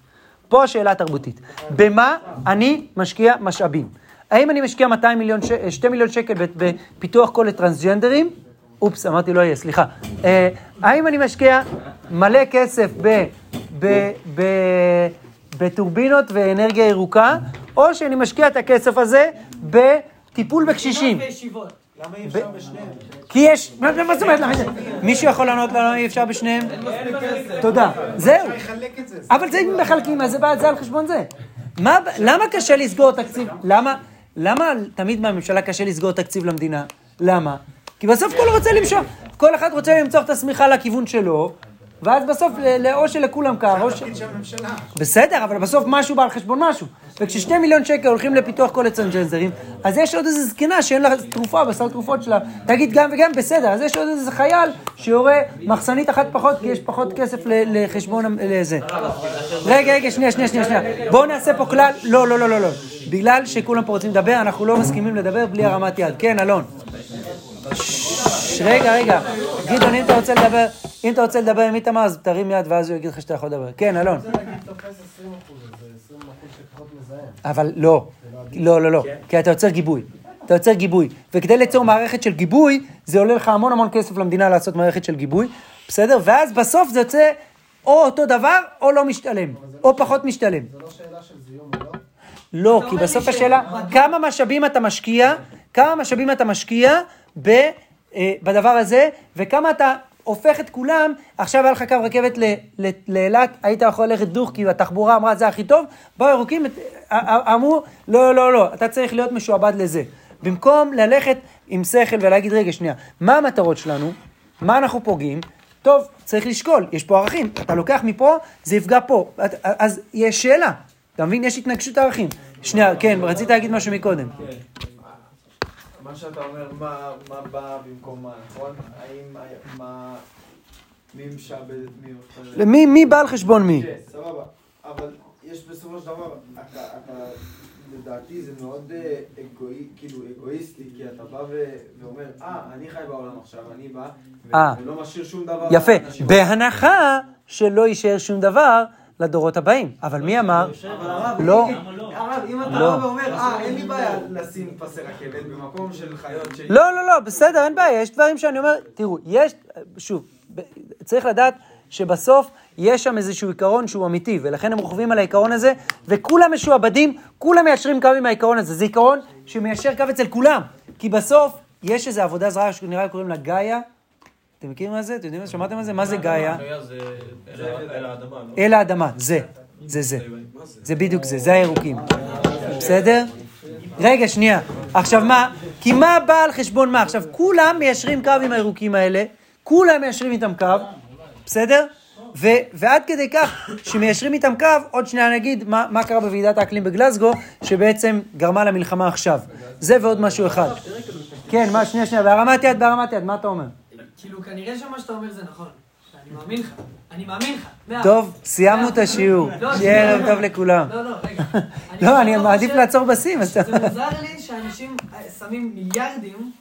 פה השאלה התרבותית. במה אני משקיע משאבים? האם אני משקיע 200 מיליון, ש... 2 מיליון שקל בפיתוח כל הטרנסג'נדרים? אופס, אמרתי לא יהיה, סליחה. אה, האם אני משקיע מלא כסף ב... ב... ב... בטורבינות ואנרגיה ירוקה, או שאני משקיע את הכסף הזה בטיפול בקשישים. למה אי אפשר בשניהם? כי יש, מה זאת אומרת? למה מישהו יכול לענות לנו אי אפשר בשניהם? תודה. זהו. אבל זה אם מחלקים, אז זה על חשבון זה. מה, למה קשה לסגור תקציב? למה, למה תמיד מהממשלה קשה לסגור תקציב למדינה? למה? כי בסוף כל רוצה למשוך, כל אחד רוצה למצוא את השמיכה לכיוון שלו, ואז בסוף, או שלכולם קר, או ש... בסדר, אבל בסוף משהו בא על חשבון משהו. וכששתי מיליון שקל הולכים לפיתוח כל הצ'נג'נזרים, אז יש עוד איזה זקנה שאין לה תרופה בסל תרופות שלה. תגיד גם וגם בסדר, אז יש עוד איזה חייל שיורה מחסנית אחת פחות, כי יש פחות כסף לחשבון לזה. רגע, רגע, שנייה, שנייה, שנייה, שנייה. בואו נעשה פה כלל, לא, לא, לא, לא, לא. בגלל שכולם פה רוצים לדבר, אנחנו לא מסכימים לדבר בלי הרמת יד. כן, אלון. רגע, רגע. גדעון, אם אתה רוצה לדבר, אם אתה רוצה לדבר עם איתמר, אז תרים יד ואז הוא יגיד לך שאתה יכול לדבר. כן, אלון. אבל לא, לא, לא, לא, כי אתה יוצר גיבוי. אתה יוצר גיבוי. וכדי ליצור מערכת של גיבוי, זה עולה לך המון המון כסף למדינה לעשות מערכת של גיבוי, בסדר? ואז בסוף זה יוצא או אותו דבר, או לא משתלם, או פחות משתלם. לא, כי אומר בסוף לי השאלה, כמה משאבים אתה משקיע, כמה משאבים אתה משקיע ב, אה, בדבר הזה, וכמה אתה הופך את כולם, עכשיו היה לך קו רכבת לאילת, היית יכול ללכת דוך, כי התחבורה אמרה זה הכי טוב, באו ירוקים, את- א- א- אמרו, לא, לא, לא, אתה צריך להיות משועבד לזה. במקום ללכת עם שכל ולהגיד, רגע, שנייה, מה המטרות שלנו? מה אנחנו פוגעים? טוב, צריך לשקול, יש פה ערכים, אתה לוקח מפה, זה יפגע פה. אז יש שאלה, אתה מבין? יש התנגשות ערכים. שנייה, כן, רצית להגיד משהו מקודם. מה שאתה אומר, מה, מה בא במקום מה, נכון? האם, מה, מי משעבד את מי? אוכל? מי, בא על חשבון מי? כן, סבבה. אבל יש בסופו של דבר, אתה, אתה, לדעתי זה מאוד אה, אגואי, כאילו אגואיסטי, כי אתה בא ו, ואומר, אה, אני חי בעולם עכשיו, אני בא, אה. ולא משאיר שום דבר יפה. בהנחה שלא יישאר שום דבר לדורות הבאים. אבל מי אמר? לא. הרב, אם אתה לא. בא ואומר, אה, אין לי בעיה לשים פסי רכבת במקום של חיות ש... לא, לא, לא, בסדר, אין בעיה, יש דברים שאני אומר, תראו, יש, שוב, צריך לדעת שבסוף יש שם איזשהו עיקרון שהוא אמיתי, ולכן הם רוכבים על העיקרון הזה, וכולם משועבדים, כולם מיישרים קו עם העיקרון הזה. זה עיקרון שמיישר קו אצל כולם, כי בסוף יש איזו עבודה זרה שנראה לי קוראים לה גאיה. אתם מכירים מה זה? אתם יודעים, שמעתם על זה? מה זה גאיה? זה אל האדמה, לא? אל האדמה, זה, זה זה. זה בדיוק זה, זה הירוקים. בסדר? רגע, שנייה. עכשיו מה? כי מה בא על חשבון מה? עכשיו, כולם מיישרים קו עם הירוקים האלה, כולם מיישרים איתם קו, בסדר? ו- ועד כדי כך שמיישרים איתם קו, עוד שנייה נגיד מה, מה קרה בוועידת האקלים בגלסגו, שבעצם גרמה למלחמה עכשיו. זה ועוד משהו אחד. כן, מה, שנייה, שנייה, בהרמת יד, בהרמת יד, מה אתה אומר? כאילו, כנראה שמה שאתה אומר זה נכון. אני מאמין לך. אני מאמין לך. טוב. סיימנו את. השיעור. לא, שיהיה ערב. טוב לכולם. לא, לא, רגע. לא, אני פשוט מעדיף לעצור בשיא. זה מוזר לי שאנשים אה, שמים מיליארדים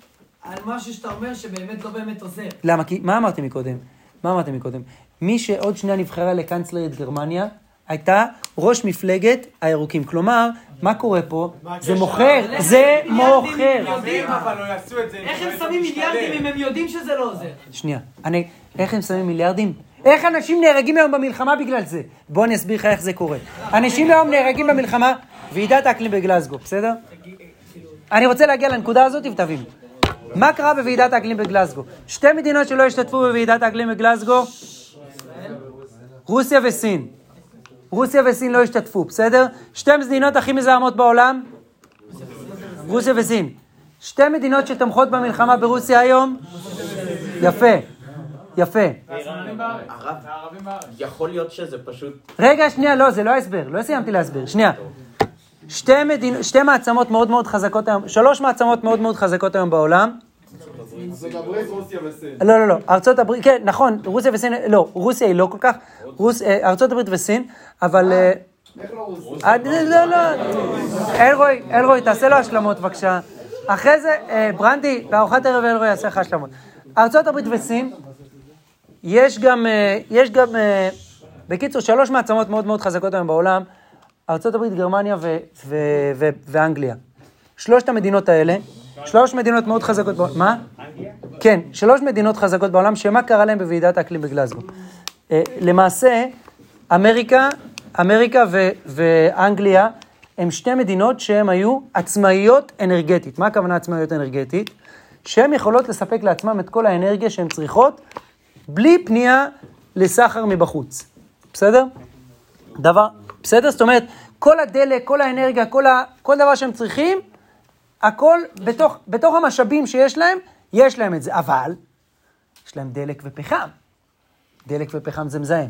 על משהו שאתה אומר שבאמת לא באמת עוזר. למה? כי, מה אמרתי מקודם? מה אמרתי מקודם? מי שעוד שנייה נבחרה לקנצלרית גרמניה, הייתה ראש מפלגת הירוקים. כלומר, מה קורה פה? זה מוכר, זה מוכר. אם יודעים? אבל לא. איך הם שמים מיליארדים אם הם יודעים שזה לא עוזר? שנייה, אני, איך הם שמים מיליארדים? איך אנשים נהרגים היום במלחמה בגלל זה? בוא אני אסביר לך איך זה קורה. אנשים היום נהרגים במלחמה, ועידת האקלים בגלסגו, בסדר? אני רוצה להגיע לנקודה הזאת ותבין. מה קרה בוועידת האקלים בגלסגו? שתי מדינות שלא השתתפו בוועידת האקלים בגלסגו, רוסיה וסין. רוסיה וסין לא השתתפו, בסדר? שתי מדינות הכי מזהמות בעולם, רוסיה וסין. שתי מדינות שתומכות במלחמה ברוסיה היום, יפה, יפה. יכול להיות שזה פשוט... רגע, שנייה, לא, זה לא ההסבר, לא סיימתי להסביר, שנייה. שתי, מדינ... שתי מעצמות מאוד מאוד חזקות היום, שלוש מעצמות מאוד מאוד חזקות היום בעולם. זה גם ברית רוסיה וסין. לא, לא, לא, ארצות הברית, כן, נכון, רוסיה וסין, לא, רוסיה היא לא כל כך, רוס, אה, ארצות הברית וסין, אבל... אה, איך לא רוסיה? אה, לא, לא, אלרועי, אלרועי, תעשה לו השלמות בבקשה. אחרי זה, ברנדי, בארוחת ערב אלרועי יעשה לך השלמות. ארצות הברית וסין, יש גם, יש גם, בקיצור, שלוש מעצמות מאוד מאוד חזקות היום בעולם, ארצות הברית, גרמניה ואנגליה. שלושת המדינות האלה, שלוש מדינות מאוד חזקות בעולם, מה? כן, שלוש מדינות חזקות בעולם, שמה קרה להם בוועידת האקלים בגלזגו? אה, למעשה, אמריקה, אמריקה ו- ואנגליה הם שתי מדינות שהן היו עצמאיות אנרגטית. מה הכוונה עצמאיות אנרגטית? שהן יכולות לספק לעצמן את כל האנרגיה שהן צריכות, בלי פנייה לסחר מבחוץ. בסדר? דבר, בסדר? זאת אומרת, כל הדלק, כל האנרגיה, כל, ה, כל דבר שהם צריכים, הכל בתוך, בתוך המשאבים שיש להם, יש להם את זה. אבל, יש להם דלק ופחם. דלק ופחם זה מזהם.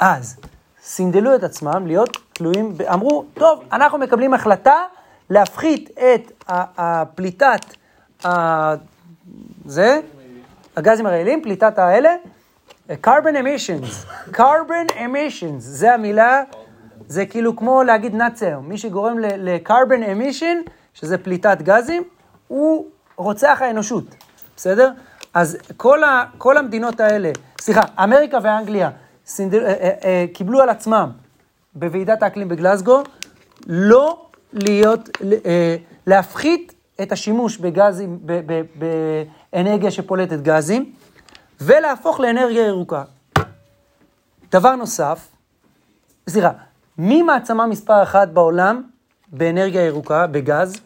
אז, סינדלו את עצמם להיות תלויים, אמרו, טוב, אנחנו מקבלים החלטה להפחית את הפליטת, ה- זה, הגזים הרעילים, פליטת האלה, carbon emissions, carbon emissions, זה המילה, זה כאילו כמו להגיד נאצי היום, מי שגורם ל-carbon emission, שזה פליטת גזים, הוא רוצח האנושות, בסדר? אז כל, ה, כל המדינות האלה, סליחה, אמריקה ואנגליה סינדל, אה, אה, אה, קיבלו על עצמם בוועידת האקלים בגלסגו, לא להיות, אה, להפחית את השימוש בגזים, באנרגיה שפולטת גזים, ולהפוך לאנרגיה ירוקה. דבר נוסף, סליחה, מי מעצמה מספר אחת בעולם באנרגיה ירוקה, בגז?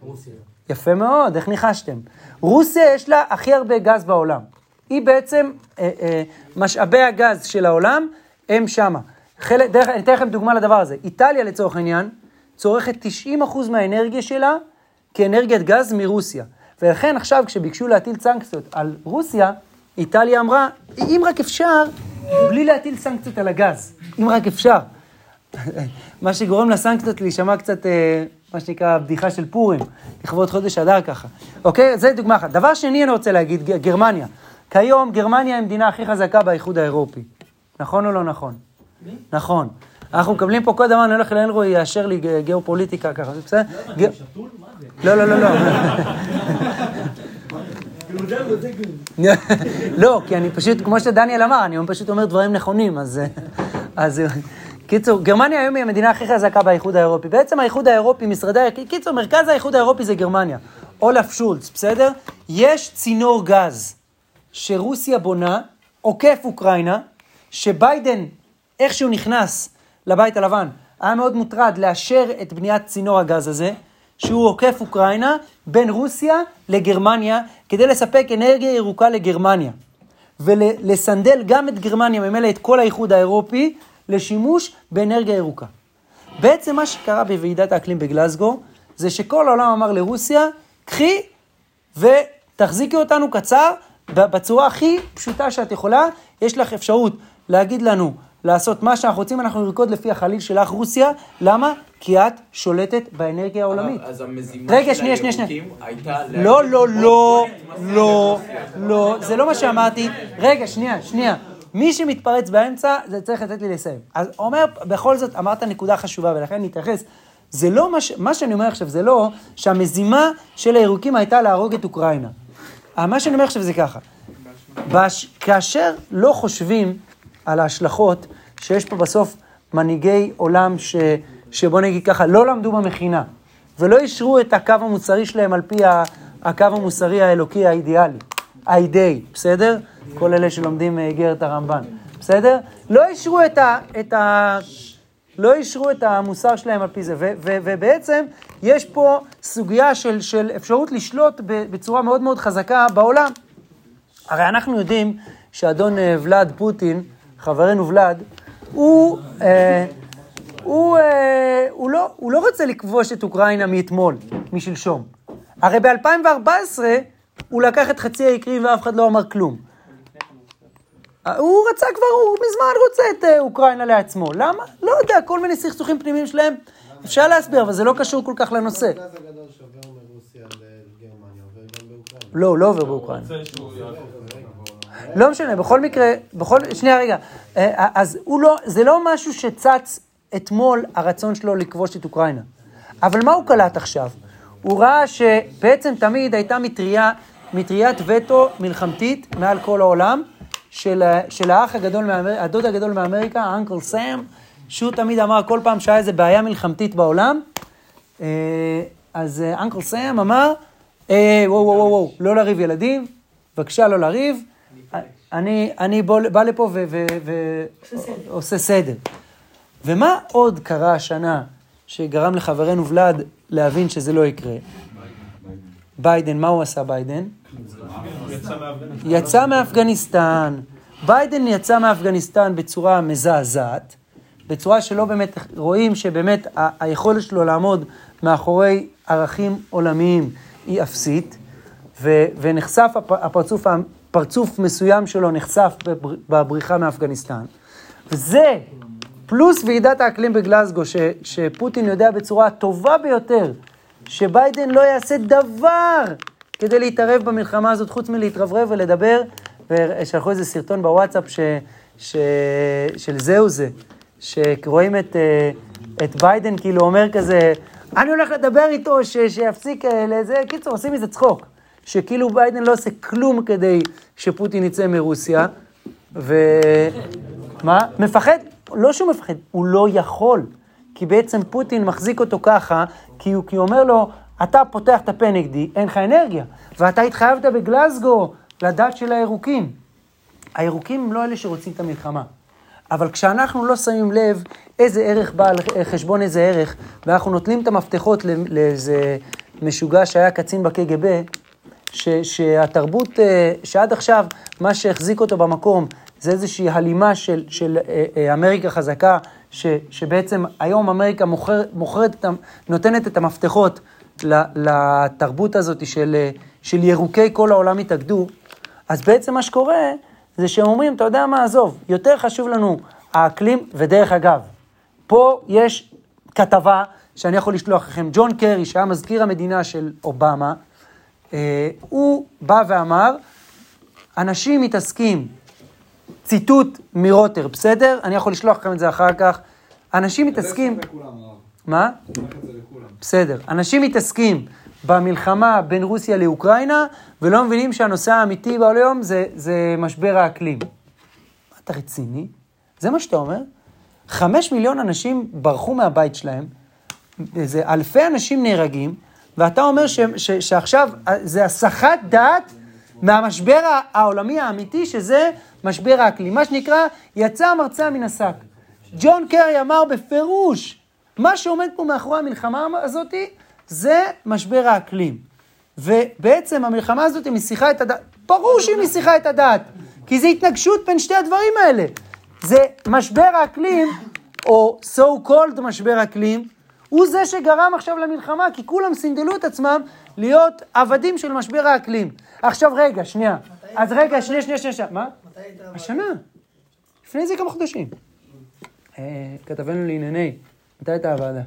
רוסיה. יפה מאוד, איך ניחשתם? רוסיה יש לה הכי הרבה גז בעולם. היא בעצם, אה, אה, משאבי הגז של העולם הם שמה. חלק, דרך, אני אתן לכם דוגמה לדבר הזה. איטליה לצורך העניין, צורכת 90% מהאנרגיה שלה כאנרגיית גז מרוסיה. ולכן עכשיו כשביקשו להטיל סנקציות על רוסיה, איטליה אמרה, אם רק אפשר, בלי להטיל סנקציות על הגז, אם רק אפשר. מה שגורם לסנקציות להישמע קצת, אה, מה שנקרא, בדיחה של פורים, לכבוד חודש אדר ככה. אוקיי? זה דוגמה אחת. דבר שני אני רוצה להגיד, גרמניה. כיום גרמניה היא המדינה הכי חזקה באיחוד האירופי. נכון או לא נכון? נכון. אנחנו מקבלים פה כל דבר, אני הולך לאלרועי, יאשר לי גיאופוליטיקה ככה, זה בסדר? ג- לא, לא, לא, לא. לא, כי אני פשוט, כמו שדניאל אמר, אני פשוט אומר דברים נכונים, אז... אז קיצור, גרמניה היום היא המדינה הכי חזקה באיחוד האירופי. בעצם האיחוד האירופי, משרדי... קיצור, מרכז האיחוד האירופי זה גרמניה. אולף שולץ, בסדר? יש צינור גז שרוסיה בונה, עוקף אוקראינה, שביידן, איכשהו נכנס לבית הלבן, היה מאוד מוטרד לאשר את בניית צינור הגז הזה, שהוא עוקף אוקראינה, בין רוסיה לגרמניה, כדי לספק אנרגיה ירוקה לגרמניה. ולסנדל גם את גרמניה, ממילא את כל האיחוד האירופי, לשימוש באנרגיה ירוקה. בעצם מה שקרה בוועידת האקלים בגלסגו, זה שכל העולם אמר לרוסיה, קחי ותחזיקי אותנו קצר, בצורה הכי פשוטה שאת יכולה, יש לך אפשרות להגיד לנו לעשות מה שאנחנו רוצים, אנחנו נרקוד לפי החליל שלך רוסיה, למה? כי את שולטת באנרגיה העולמית. אז המזימה רגע, של. הירוקים הייתה... לא, לא, לא, לא. לא, זה לא מה שאמרתי. רגע, שנייה, שנייה. מי שמתפרץ באמצע, זה צריך לתת לי לסיים. אז אומר, בכל זאת, אמרת נקודה חשובה, ולכן נתייחס. זה לא מה ש... מה שאני אומר עכשיו, זה לא שהמזימה של הירוקים הייתה להרוג את אוקראינה. אה, מה שאני אומר עכשיו זה ככה. בש... כאשר לא חושבים על ההשלכות שיש פה בסוף מנהיגי עולם ש... שבוא נגיד ככה, לא למדו במכינה, ולא אישרו את הקו המוסרי שלהם על פי. הקו המוסרי האלוקי האידיאלי, האידאי, בסדר? כל אלה שלומדים אה, איגרת הרמב"ן, בסדר? בסדר? לא אישרו את ה... את ה לא אישרו את המוסר שלהם על פי זה, ו- ו- ובעצם יש פה סוגיה של, של אפשרות לשלוט בצורה מאוד מאוד חזקה בעולם. הרי אנחנו יודעים שאדון אה, ולאד פוטין, חברנו ולאד, הוא, אה, הוא, אה, הוא, לא, הוא לא רוצה לכבוש את אוקראינה מאתמול, משלשום. הרי ב-2014 הוא לקח את חצי האי קרים ואף אחד לא אמר כלום. הוא רצה כבר, הוא מזמן רוצה את אה, אוקראינה לעצמו. למה? לא יודע, כל מיני סכסוכים פנימיים שלהם. אפשר להסביר, אבל זה לא קשור כל כך לנושא. הגז הגדול שעובר מרוסיה לגרמניה עובר גם באוקראינה. לא, לא עובר באוקראינה. לא משנה, בכל מקרה, בכל, שנייה רגע, אה, אז הוא לא, זה לא משהו שצץ אתמול הרצון שלו לכבוש את אוקראינה. אבל מה הוא קלט עכשיו? הוא ראה שבעצם תמיד הייתה מטריה, מטריית וטו מלחמתית מעל כל העולם, של, של האח הגדול, מאמר, הדוד הגדול מאמריקה, האנקל סאם, שהוא תמיד אמר כל פעם שהיה איזה בעיה מלחמתית בעולם, אה, אז אה, אנקל סאם אמר, אה, וואו וואו, וואו, לא לריב ילדים, בבקשה לא לריב, אני, אני בוא, בא לפה ועושה סדר. ומה עוד קרה השנה שגרם לחברנו ולאד להבין שזה לא יקרה? ביידן, מה הוא עשה ביידן? יצא מאפגניסטן. ביידן יצא מאפגניסטן בצורה מזעזעת, בצורה שלא באמת רואים שבאמת ה- היכולת שלו לעמוד מאחורי ערכים עולמיים היא אפסית, ו- ונחשף הפ- הפרצוף, פרצוף מסוים שלו נחשף בבר- בבריחה מאפגניסטן. וזה, פלוס ועידת האקלים בגלזגו, ש- שפוטין יודע בצורה הטובה ביותר שביידן לא יעשה דבר כדי להתערב במלחמה הזאת, חוץ מלהתרברב ולדבר, ושלחו איזה סרטון בוואטסאפ ש, ש, של זהו זה, שרואים את, אה, את ביידן כאילו אומר כזה, אני הולך לדבר איתו, ש, שיפסיק אה, לזה, קיצור, עושים מזה צחוק, שכאילו ביידן לא עושה כלום כדי שפוטין יצא מרוסיה, ו... מה? מפחד? לא שהוא מפחד, הוא לא יכול. כי בעצם פוטין מחזיק אותו ככה, כי הוא, כי הוא אומר לו, אתה פותח את הפה נגדי, אין לך אנרגיה. ואתה התחייבת בגלסגו לדת של הירוקים. הירוקים הם לא אלה שרוצים את המלחמה. אבל כשאנחנו לא שמים לב איזה ערך בא על חשבון איזה ערך, ואנחנו נותנים את המפתחות לאיזה משוגע שהיה קצין בקג"ב, ש, שהתרבות, אה, שעד עכשיו, מה שהחזיק אותו במקום, זה איזושהי הלימה של, של אה, אה, אמריקה חזקה, ש, שבעצם היום אמריקה מוכר, מוכרת, נותנת את המפתחות לתרבות הזאת של, של ירוקי כל העולם התאגדו, אז בעצם מה שקורה זה שהם אומרים, אתה יודע מה, עזוב, יותר חשוב לנו האקלים, ודרך אגב, פה יש כתבה שאני יכול לשלוח לכם, ג'ון קרי, שהיה מזכיר המדינה של אובמה, אה, הוא בא ואמר, אנשים מתעסקים, ציטוט מרוטר, בסדר? אני יכול לשלוח לכם את זה אחר כך. אנשים מתעסקים... מה? בסדר. אנשים מתעסקים במלחמה בין רוסיה לאוקראינה, ולא מבינים שהנושא האמיתי בעולם זה, זה משבר האקלים. מה, אתה רציני? זה מה שאתה אומר? חמש מיליון אנשים ברחו מהבית שלהם, איזה אלפי אנשים נהרגים, ואתה אומר ש, ש, שעכשיו זה הסחת דעת מהמשבר העולמי האמיתי, שזה משבר האקלים. מה שנקרא, יצא המרצע מן השק. ג'ון קרי אמר בפירוש, מה שעומד פה מאחורי המלחמה הזאת זה משבר האקלים. ובעצם המלחמה הזאת מסיחה את הדעת, ברור שהיא מסיחה את הדעת, כי זה התנגשות בין שתי הדברים האלה. זה משבר האקלים, או so called משבר אקלים, הוא זה שגרם עכשיו למלחמה, כי כולם סינדלו את עצמם להיות עבדים של משבר האקלים. עכשיו רגע, שנייה. אז רגע, שנייה, שנייה, שנייה, שנייה. מה? מתי היית... השנה. לפני זה כמה חודשים. אה, כתבנו לענייני, מתי הייתה הוועדה?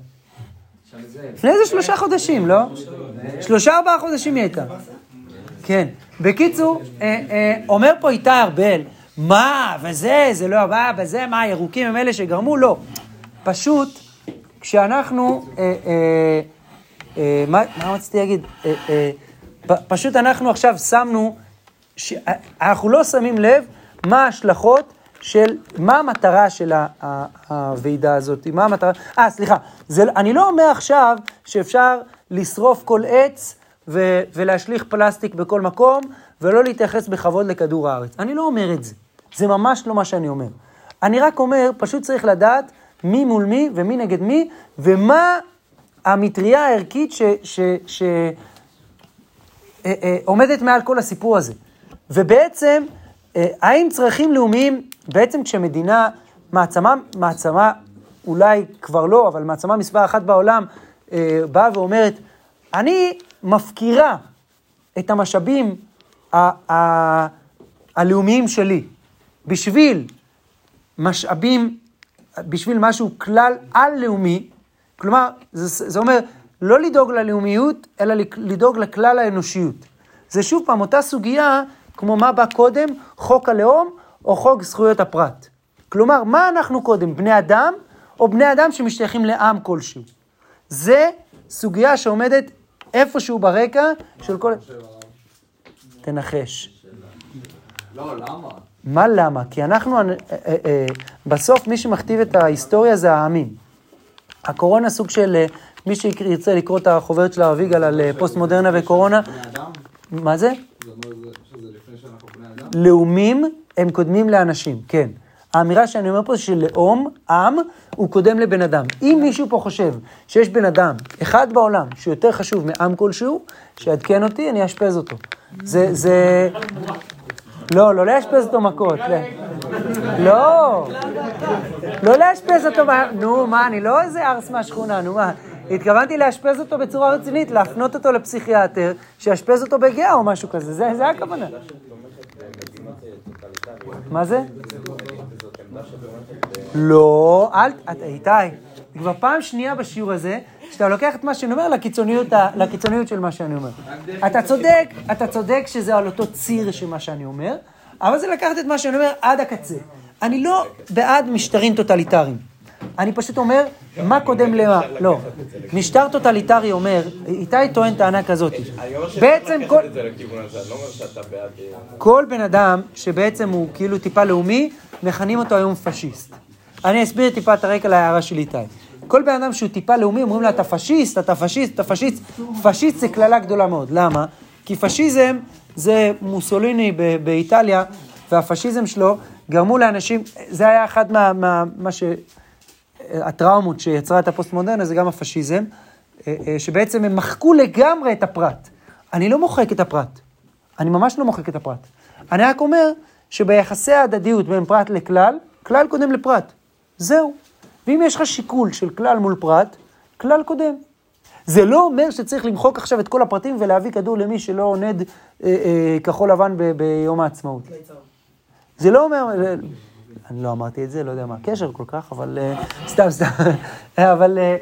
לפני איזה שלושה חודשים, לא? שלושה ארבעה חודשים היא הייתה. כן. בקיצור, אה, אה, אומר פה איתי ארבל, מה, וזה, זה לא הבא, וזה, מה, הירוקים הם אלה שגרמו? לא. פשוט, כשאנחנו, אה, מה, רציתי להגיד? פשוט אנחנו עכשיו שמנו, אנחנו לא שמים לב מה ההשלכות של, מה המטרה של הוועידה הזאת, מה המטרה, אה, סליחה, זה, אני לא אומר עכשיו שאפשר לשרוף כל עץ ו, ולהשליך פלסטיק בכל מקום, ולא להתייחס בכבוד לכדור הארץ. אני לא אומר את זה, זה ממש לא מה שאני אומר. אני רק אומר, פשוט צריך לדעת מי מול מי ומי נגד מי, ומה המטריה הערכית ש... ש, ש אה, אה, מעל כל הסיפור הזה. ובעצם, האם צרכים לאומיים, בעצם כשמדינה, מעצמה, מעצמה, אולי כבר לא, אבל מעצמה מספר אחת בעולם, אה, באה ואומרת, אני מפקירה את המשאבים ה- ה- הלאומיים שלי בשביל משאבים, בשביל משהו כלל על-לאומי, כלומר, זה, זה אומר לא לדאוג ללאומיות, אלא לדאוג לכלל האנושיות. זה שוב פעם אותה סוגיה, כמו מה בא קודם, חוק הלאום או חוק זכויות הפרט. כלומר, מה אנחנו קודם, בני אדם או בני אדם שמשתייכים לעם כלשהו? זה סוגיה שעומדת איפשהו ברקע של כל... תנחש. לא, למה? מה למה? כי אנחנו, אה, אה, אה, בסוף מי שמכתיב את ההיסטוריה זה העמים. הקורונה סוג של, מי שירצה לקרוא את החוברת של הרב יגאל על פוסט מודרנה וקורונה, בני אדם? מה זה- שזה לפני שאנחנו בני אדם? לאומים הם קודמים לאנשים, כן. האמירה שאני אומר פה שלאום, עם, הוא קודם לבן אדם. אם מישהו פה חושב שיש בן אדם אחד בעולם שהוא יותר חשוב מעם כלשהו, שיעדכן אותי, אני אאשפז אותו. זה, זה... לא, לא לאשפז אותו מכות. לא. לא, לא לאשפז אותו, נו, מה, אני לא איזה ארס מהשכונה, נו מה. התכוונתי לאשפז אותו בצורה רצינית, להפנות אותו לפסיכיאטר, שיאשפז אותו בגאה או משהו כזה, זה, זה הכוונה. מה זה? לא, אל, איתי, זה כבר פעם שנייה בשיעור הזה, שאתה לוקח את מה שאני אומר לקיצוניות, לקיצוניות של מה שאני אומר. אתה צודק, אתה צודק שזה על אותו ציר של מה שאני אומר, אבל זה לקחת את מה שאני אומר עד הקצה. אני לא בעד משטרים טוטליטריים. אני פשוט אומר, מה קודם למה? לא. משטר טוטליטרי אומר, איתי טוען טענה כזאת. בעצם כל... לא בעד... כל בן אדם שבעצם הוא כאילו טיפה לאומי, מכנים אותו היום פשיסט. אני אסביר טיפה את הרקע להערה של איתי. כל בן אדם שהוא טיפה לאומי, אומרים לו, אתה פשיסט, אתה פשיסט, אתה פשיסט. פשיסט זה קללה גדולה מאוד. למה? כי פשיזם זה מוסוליני באיטליה, והפשיזם שלו גרמו לאנשים, זה היה אחד מה... מה, מה ש... הטראומות שיצרה את הפוסט-מודרנה זה גם הפשיזם, אה, אה, שבעצם הם מחקו לגמרי את הפרט. אני לא מוחק את הפרט, אני ממש לא מוחק את הפרט. אני רק אומר שביחסי ההדדיות בין פרט לכלל, כלל קודם לפרט. זהו. ואם יש לך שיקול של כלל מול פרט, כלל קודם. זה לא אומר שצריך למחוק עכשיו את כל הפרטים ולהביא כדור למי שלא עונד אה, אה, כחול לבן ב- ביום העצמאות. זה לא אומר, אני לא אמרתי את זה, לא יודע מה הקשר כל כך, אבל אה, סתם, סתם, אבל אה,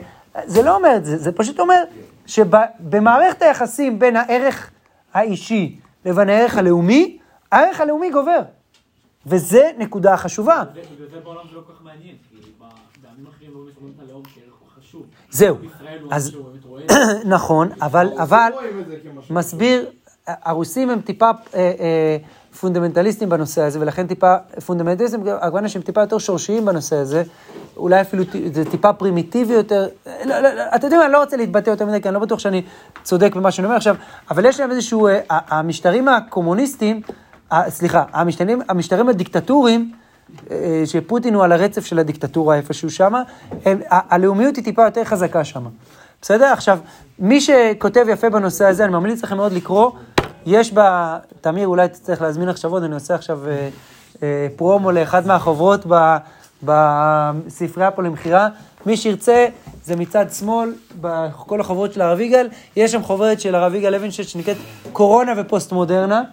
זה לא אומר את זה, זה פשוט אומר שבמערכת היחסים בין הערך האישי לבין הערך הלאומי, הערך הלאומי גובר. וזה נקודה חשובה. בגלל זה בעולם זה לא כל כך מעניין, כי בעמים אחרים לא מחשיבים את הלאום כערך חשוב. זהו. אז- משהו באמת רואה. נכון, אבל, אבל. מסביר, הרוסים הם טיפה אה, אה, פונדמנטליסטים בנושא הזה, ולכן טיפה, פונדמנטליסטים, הכוונה שהם טיפה יותר שורשיים בנושא הזה, אולי אפילו זה טיפה פרימיטיבי יותר, לא, לא, לא, אתם יודעים מה, אני לא רוצה להתבטא יותר מדי, כי אני לא בטוח שאני צודק במה שאני אומר עכשיו, אבל יש להם איזשהו, אה, המשטרים הקומוניסטים, אה, סליחה, המשטרים, המשטרים הדיקטטוריים, אה, שפוטין הוא על הרצף של הדיקטטורה איפשהו ה- הלאומיות היא טיפה יותר חזקה שמה. בסדר? עכשיו, מי שכותב יפה בנושא הזה, אני ממליץ לכם מאוד לקרוא. יש בה, תמיר, אולי תצטרך להזמין עכשיו עוד, אני עושה עכשיו אה, אה, פרומו לאחד מהחוברות בספרייה פה למכירה. מי שירצה, זה מצד שמאל, בכל החוברות של הרב יגאל, יש שם חוברת של הרב יגאל לוינשטיין שנקראת קורונה ופוסט מודרנה.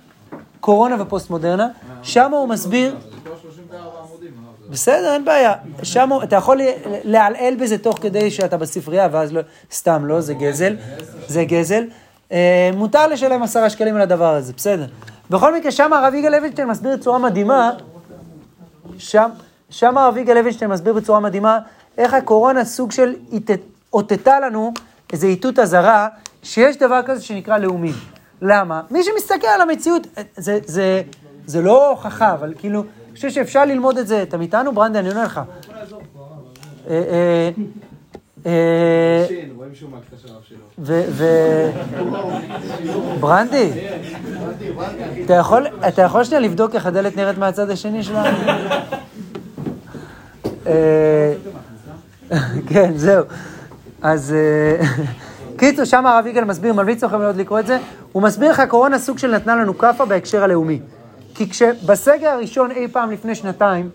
קורונה ופוסט מודרנה, שם הוא מסביר... בסדר, אין בעיה. שם אתה יכול לעלעל בזה תוך כדי שאתה בספרייה, ואז לא, סתם לא, זה גזל. זה גזל. אה, מותר לשלם עשרה שקלים על הדבר הזה, בסדר. בכל מקרה, שם הרב יגאל לוינשטיין מסביר בצורה מדהימה, שם, שם הרב יגאל לוינשטיין מסביר בצורה מדהימה, איך הקורונה סוג של אותתה לנו איזו איתות אזהרה, שיש דבר כזה שנקרא לאומים. למה? מי שמסתכל על המציאות, זה, זה, זה לא הוכחה, אבל כאילו, אני חושב שאפשר ללמוד את זה. אתה איתנו, ברנדה? אני עונה לך. ברנדי, אתה יכול, שנייה לבדוק איך הדלת נראית מהצד השני שלה? אה, כן, זהו. אז אה, קיצור, שם הרב יגאל מסביר, ממליץ לכם מאוד לקרוא את זה, הוא מסביר איך הקורונה סוג של נתנה לנו כאפה בהקשר הלאומי. כי כשבסגר הראשון אי פעם לפני שנתיים,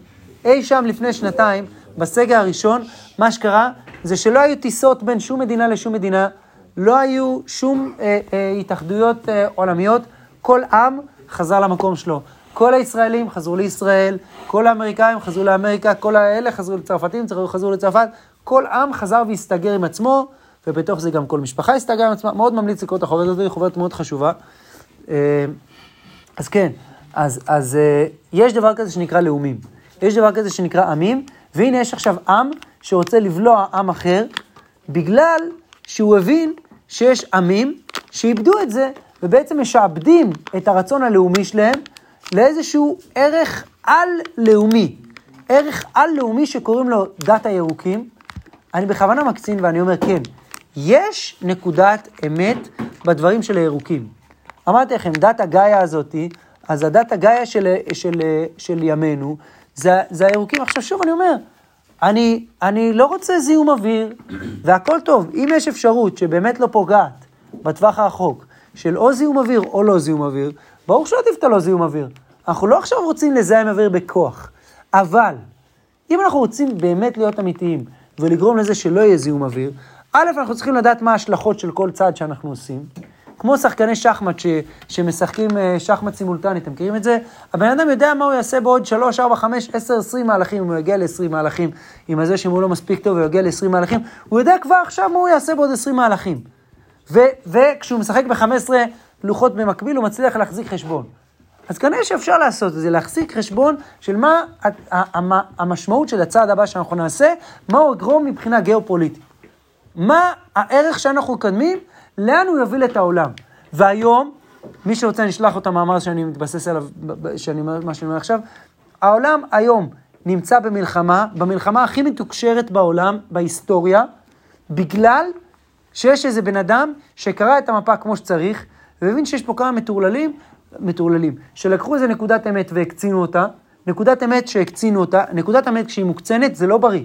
אי שם לפני שנתיים, בסגר הראשון, מה שקרה זה שלא היו טיסות בין שום מדינה לשום מדינה, לא היו שום אה, אה, התאחדויות אה, עולמיות, כל עם חזר למקום שלו. כל הישראלים חזרו לישראל, כל האמריקאים חזרו לאמריקה, כל האלה חזרו לצרפתים, חזרו לצרפת, כל עם חזר והסתגר עם עצמו, ובתוך זה גם כל משפחה הסתגרה עם עצמה. מאוד ממליץ לקרוא את החוברת הזאת, היא חוברת מאוד חשובה. אה, אז כן, אז, אז אה, יש דבר כזה שנקרא לאומים. יש דבר כזה שנקרא עמים, והנה יש עכשיו עם שרוצה לבלוע עם אחר, בגלל שהוא הבין שיש עמים שאיבדו את זה, ובעצם משעבדים את הרצון הלאומי שלהם לאיזשהו ערך על-לאומי. ערך על-לאומי שקוראים לו דת הירוקים. אני בכוונה מקצין ואני אומר כן, יש נקודת אמת בדברים של הירוקים. אמרתי לכם, דת הגאיה הזאתי, אז הדת הגאיה של, של, של ימינו, זה, זה הירוקים. עכשיו שוב אני אומר, אני, אני לא רוצה זיהום אוויר, והכל טוב. אם יש אפשרות שבאמת לא פוגעת בטווח הרחוק של או זיהום אוויר או לא זיהום אוויר, ברור שעדיף את הלא זיהום אוויר. אנחנו לא עכשיו רוצים לזהם אוויר בכוח, אבל אם אנחנו רוצים באמת להיות אמיתיים ולגרום לזה שלא יהיה זיהום אוויר, א', אנחנו צריכים לדעת מה ההשלכות של כל צעד שאנחנו עושים. כמו שחקני שחמט ש, שמשחקים אה, שחמט סימולטני, אתם מכירים את זה? הבן אדם יודע מה הוא יעשה בעוד 3, 4, 5, 10, 20 מהלכים, אם הוא יגיע ל-20 מהלכים, עם זה שאם הוא לא מספיק טוב ויגיע ל-20 מהלכים, הוא יודע כבר עכשיו מה הוא יעשה בעוד 20 מהלכים. ו, וכשהוא משחק ב-15 לוחות במקביל, הוא מצליח להחזיק חשבון. אז כנראה שאפשר לעשות את זה, להחזיק חשבון של מה המשמעות של הצעד הבא שאנחנו נעשה, מה הוא יגרום מבחינה גיאופוליטית. מה הערך שאנחנו מקדמים, לאן הוא יוביל את העולם. והיום, מי שרוצה, אני אשלח את המאמר שאני מתבסס עליו, שאני, מה שאני אומר עכשיו, העולם היום נמצא במלחמה, במלחמה הכי מתוקשרת בעולם, בהיסטוריה, בגלל שיש איזה בן אדם שקרא את המפה כמו שצריך, והבין שיש פה כמה מטורללים, מטורללים, שלקחו איזה נקודת אמת והקצינו אותה, נקודת אמת שהקצינו אותה, נקודת אמת כשהיא מוקצנת זה לא בריא.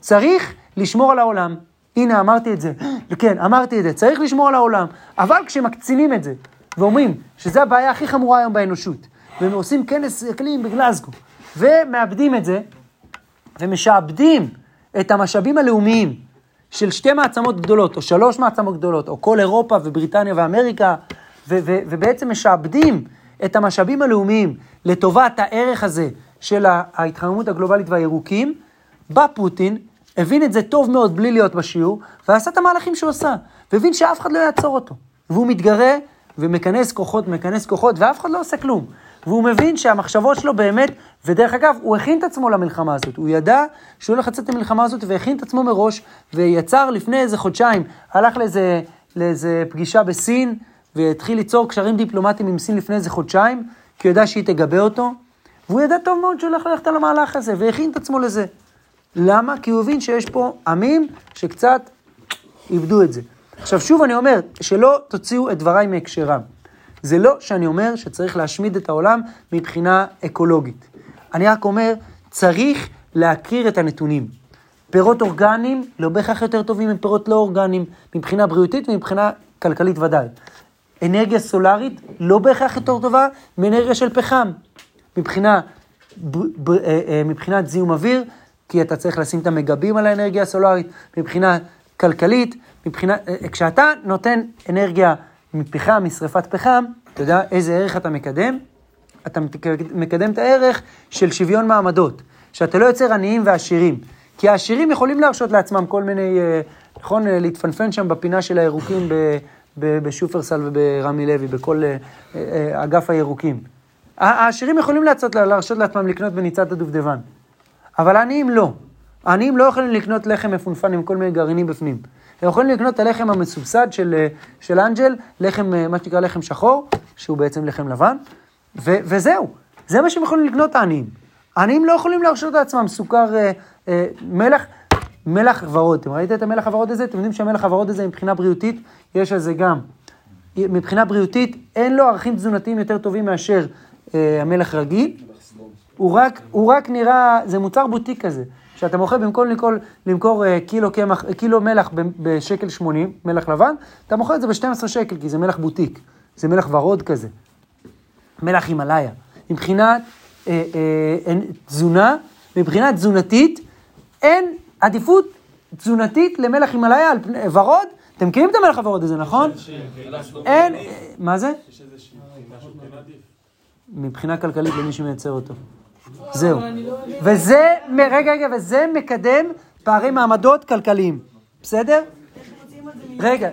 צריך לשמור על העולם. הנה, אמרתי את זה. כן, אמרתי את זה. צריך לשמור על העולם. אבל כשמקצינים את זה, ואומרים שזו הבעיה הכי חמורה היום באנושות, והם עושים כנס אקלים בגלזגו, ומאבדים את זה, ומשעבדים את המשאבים הלאומיים של שתי מעצמות גדולות, או שלוש מעצמות גדולות, או כל אירופה ובריטניה ואמריקה, ו- ו- ובעצם משעבדים את המשאבים הלאומיים לטובת הערך הזה של ההתחממות הגלובלית והירוקים, בא פוטין, הבין את זה טוב מאוד בלי להיות בשיעור, ועשה את המהלכים שהוא עשה, והבין שאף אחד לא יעצור אותו. והוא מתגרה ומכנס כוחות, מכנס כוחות, ואף אחד לא עושה כלום. והוא מבין שהמחשבות שלו באמת, ודרך אגב, הוא הכין את עצמו למלחמה הזאת. הוא ידע שהוא הולך לצאת למלחמה הזאת והכין את עצמו מראש, ויצר לפני איזה חודשיים, הלך לאיזה, לאיזה פגישה בסין, והתחיל ליצור קשרים דיפלומטיים עם סין לפני איזה חודשיים, כי הוא ידע שהיא תגבה אותו, והוא ידע טוב מאוד שהוא הולך ללכת על המהלך הזה, והכין את עצמו לזה. למה? כי הוא הבין שיש פה עמים שקצת איבדו את זה. עכשיו שוב אני אומר, שלא תוציאו את דבריי מהקשרם. זה לא שאני אומר שצריך להשמיד את העולם מבחינה אקולוגית. אני רק אומר, צריך להכיר את הנתונים. פירות אורגניים לא בהכרח יותר טובים מפירות לא אורגניים, מבחינה בריאותית ומבחינה כלכלית ודאי. אנרגיה סולארית לא בהכרח יותר טובה מאנרגיה של פחם. מבחינה, אה, אה, מבחינת זיהום אוויר, כי אתה צריך לשים את המגבים על האנרגיה הסולארית, מבחינה כלכלית, מבחינה, אה, כשאתה נותן אנרגיה מפחם, משרפת פחם, אתה יודע איזה ערך אתה מקדם? אתה מקדם את הערך של שוויון מעמדות, שאתה לא יוצר עניים ועשירים. כי העשירים יכולים להרשות לעצמם כל מיני, נכון, להתפנפן שם בפינה של הירוקים ב... בשופרסל וברמי לוי, בכל אה, אה, אגף הירוקים. העשירים יכולים להרשות לעצמם לקנות בניצת הדובדבן, אבל העניים לא. העניים לא יכולים לקנות לחם מפונפן עם כל מיני גרעינים בפנים. הם יכולים לקנות את הלחם המסובסד של, אה, של אנג'ל, לחם, מה שנקרא לחם שחור, שהוא בעצם לחם לבן, ו, וזהו. זה מה שהם יכולים לקנות העניים. העניים לא יכולים להרשות לעצמם סוכר, אה, אה, מלח, מלח ורוד. אתם ראיתם את המלח הוורוד הזה? אתם יודעים שהמלח הוורוד הזה מבחינה בריאותית יש על זה גם. מבחינה בריאותית, אין לו ערכים תזונתיים יותר טובים מאשר אה, המלח רגיל. הוא רק, הוא רק נראה, זה מוצר בוטיק כזה, שאתה מוכר במקום למכור, למכור אה, קילו, קמח, קילו מלח בשקל 80, מלח לבן, אתה מוכר את זה ב-12 שקל, כי זה מלח בוטיק, זה מלח ורוד כזה, מלח הימאליה. מבחינת אה, אה, תזונה, מבחינה תזונתית, אין עדיפות תזונתית למלח הימאליה על פני ורוד. אתם מכירים את המלח הוורוד הזה, נכון? אין, מה זה? מבחינה כלכלית למי שמייצר אותו. זהו. וזה, מ- רגע, רגע, וזה מקדם פערי מעמדות כלכליים, בסדר? רגע.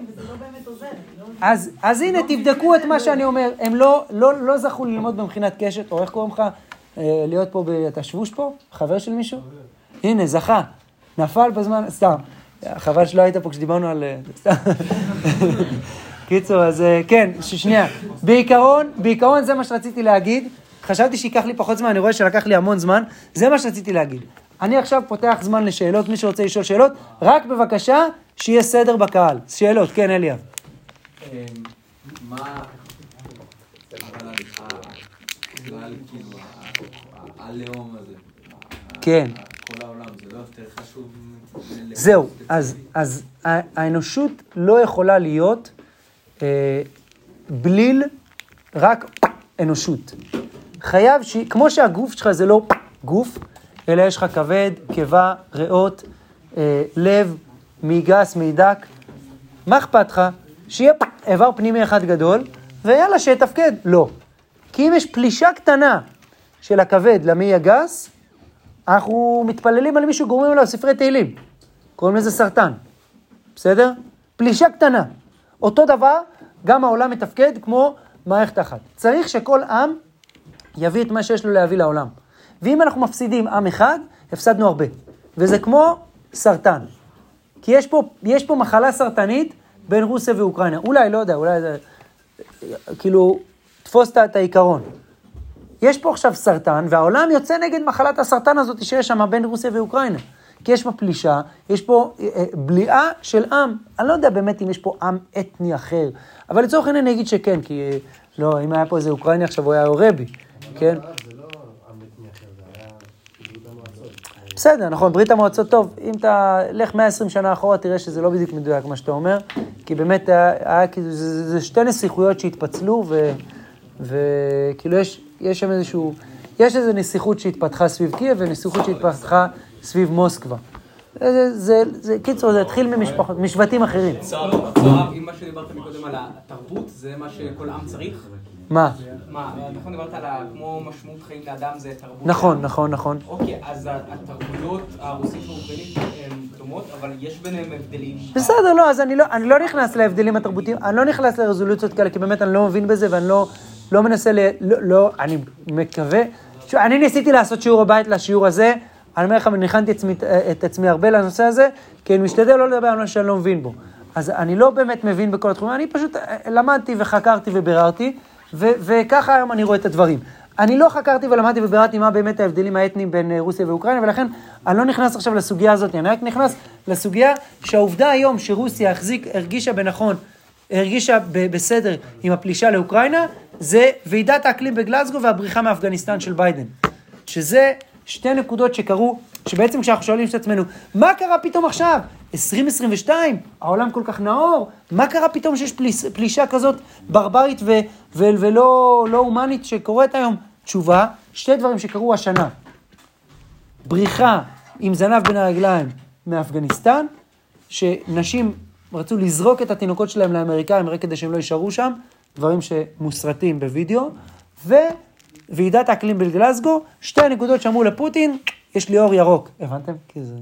אז, אז הנה, תבדקו את מה שאני אומר. הם לא, לא, לא זכו ללמוד במכינת קשת, או איך קוראים לך? אה, להיות פה. אתה שבוש פה? חבר של מישהו? הנה, זכה. נפל בזמן, סתם. חבל שלא היית פה כשדיברנו על... אה. קיצור, אז אה, כן, שנייה. בעיקרון, בעיקרון זה מה שרציתי להגיד. חשבתי שייקח לי פחות זמן, אני רואה שלקח לי המון זמן. זה מה שרציתי להגיד. אני עכשיו פותח זמן לשאלות, מי שרוצה לשאול שאלות, רק בבקשה שיהיה סדר בקהל. שאלות, כן, אליאב. כן. זהו, אז, אז האנושות לא יכולה להיות אה, בליל רק אנושות. חייב ש... כמו שהגוף שלך זה לא גוף, אלא יש לך כבד, קיבה, ריאות, אה, לב, מי גס, מי דק. מה אכפת לך? שיהיה איבר פנימי אחד גדול, ויאללה, שיתפקד. לא. כי אם יש פלישה קטנה של הכבד למעי הגס, אנחנו מתפללים על מישהו, גורמים עליו ספרי תהילים. קוראים לזה סרטן, בסדר? פלישה קטנה. אותו דבר, גם העולם מתפקד כמו מערכת אחת. צריך שכל עם יביא את מה שיש לו להביא לעולם. ואם אנחנו מפסידים עם אחד, הפסדנו הרבה. וזה כמו סרטן. כי יש פה, יש פה מחלה סרטנית בין רוסיה ואוקראינה. אולי, לא יודע, אולי זה... כאילו, תפוס את- העיקרון. יש פה עכשיו סרטן, והעולם יוצא נגד מחלת הסרטן הזאת שיש שם בין רוסיה ואוקראינה. כי יש פה פלישה, יש פה אה, אה, בליעה של עם. אני לא יודע באמת אם יש פה עם אתני אחר, אבל לצורך העניין אני אגיד שכן, כי אה, לא, אם היה פה איזה אוקראיני עכשיו, הוא היה רבי, כן? לא. בסדר, נכון, ברית המועצות טוב, אם אתה לך 120 שנה אחורה, תראה שזה לא בדיוק מדויק מה שאתה אומר, כי באמת היה, כאילו, זה, זה, זה שתי נסיכויות שהתפצלו, וכאילו יש, יש שם איזשהו, יש איזו נסיכות שהתפתחה סביב קייב, ונסיכות שהתפתחה סביב מוסקבה. זה, זה, זה, קיצור, זה התחיל ממשפחות, משבטים אחרים. אם מה שדיברת מקודם על התרבות, זה מה שכל עם צריך? מה? מה, נכון דיברת על כמו משמעות חיים לאדם זה תרבות. נכון, נכון, נכון. אוקיי, אז התרבויות הרוסית והאוקראינית הן דומות, אבל יש ביניהם הבדלים. בסדר, לא, אז אני לא, אני לא נכנס להבדלים התרבותיים, אני לא נכנס לרזולוציות כאלה, כי באמת אני לא מבין בזה ואני לא, לא מנסה ל... לא, לא, אני מקווה... אני ניסיתי לעשות שיעור הבית לשיעור הזה, אני אומר לך, אני הכנתי את עצמי הרבה לנושא הזה, כי אני משתדל לא לדבר על מה שאני לא מבין בו. אז אני לא באמת מבין בכל התחומים, אני פשוט אה, למדתי וחקרתי וביררתי, ו- וככה היום אני רואה את הדברים. אני לא חקרתי ולמדתי וביררתי מה באמת ההבדלים האתניים בין אה, רוסיה ואוקראינה, ולכן אני לא נכנס עכשיו לסוגיה הזאת, אני רק נכנס לסוגיה שהעובדה היום שרוסיה החזיק, הרגישה בנכון, הרגישה ב- בסדר עם הפלישה לאוקראינה, זה ועידת האקלים בגלזגו והבריחה מאפגניסטן של ביידן. שזה שתי נקודות שקרו, שבעצם כשאנחנו שואלים את עצמנו, מה קרה פתאום עכשיו? 2022, העולם כל כך נאור, מה קרה פתאום שיש פליש, פלישה כזאת ברברית ו, ו, ולא לא הומנית שקורית היום? תשובה, שתי דברים שקרו השנה. בריחה עם זנב בין הרגליים מאפגניסטן, שנשים רצו לזרוק את התינוקות שלהם לאמריקאים רק כדי שהם לא יישארו שם, דברים שמוסרטים בווידאו, וועידת האקלים בגלסגו, שתי הנקודות שאמרו לפוטין, יש לי אור ירוק. הבנתם? כי זה...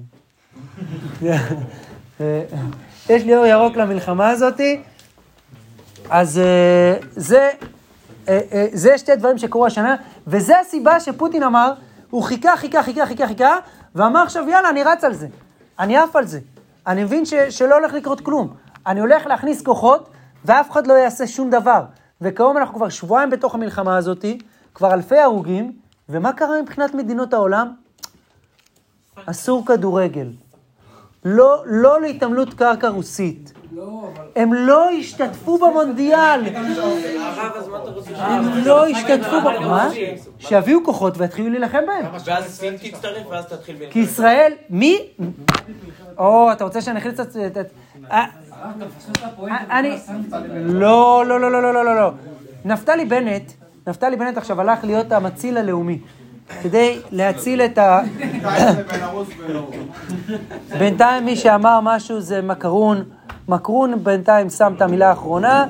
יש לי אור ירוק למלחמה הזאתי, אז אה, זה, אה, אה, זה שתי דברים שקרו השנה, וזה הסיבה שפוטין אמר, הוא חיכה, חיכה, חיכה, חיכה, חיכה, ואמר עכשיו, יאללה, אני רץ על זה, אני עף על זה. אני מבין ש, שלא הולך לקרות כלום. אני הולך להכניס כוחות, ואף אחד לא יעשה שום דבר. וכיום אנחנו כבר שבועיים בתוך המלחמה הזאתי, כבר אלפי הרוגים, ומה קרה מבחינת מדינות העולם? אסור כדורגל. לא, לא להתעמלות קרקע רוסית. הם לא השתתפו במונדיאל. הם לא השתתפו ב... מה? שיביאו כוחות ויתחילו להילחם בהם. ואז סין תצטרף ואז תתחיל כי ישראל, מי? או, אתה רוצה שאני אכניס. את- אה, אני... לא, לא, לא, לא, לא, לא, לא, לא. נפתלי בנט, נפתלי בנט עכשיו הלך להיות המציל הלאומי. כדי להציל את ה... בינתיים מי שאמר משהו זה מקרון. מקרון בינתיים שם את המילה האחרונה,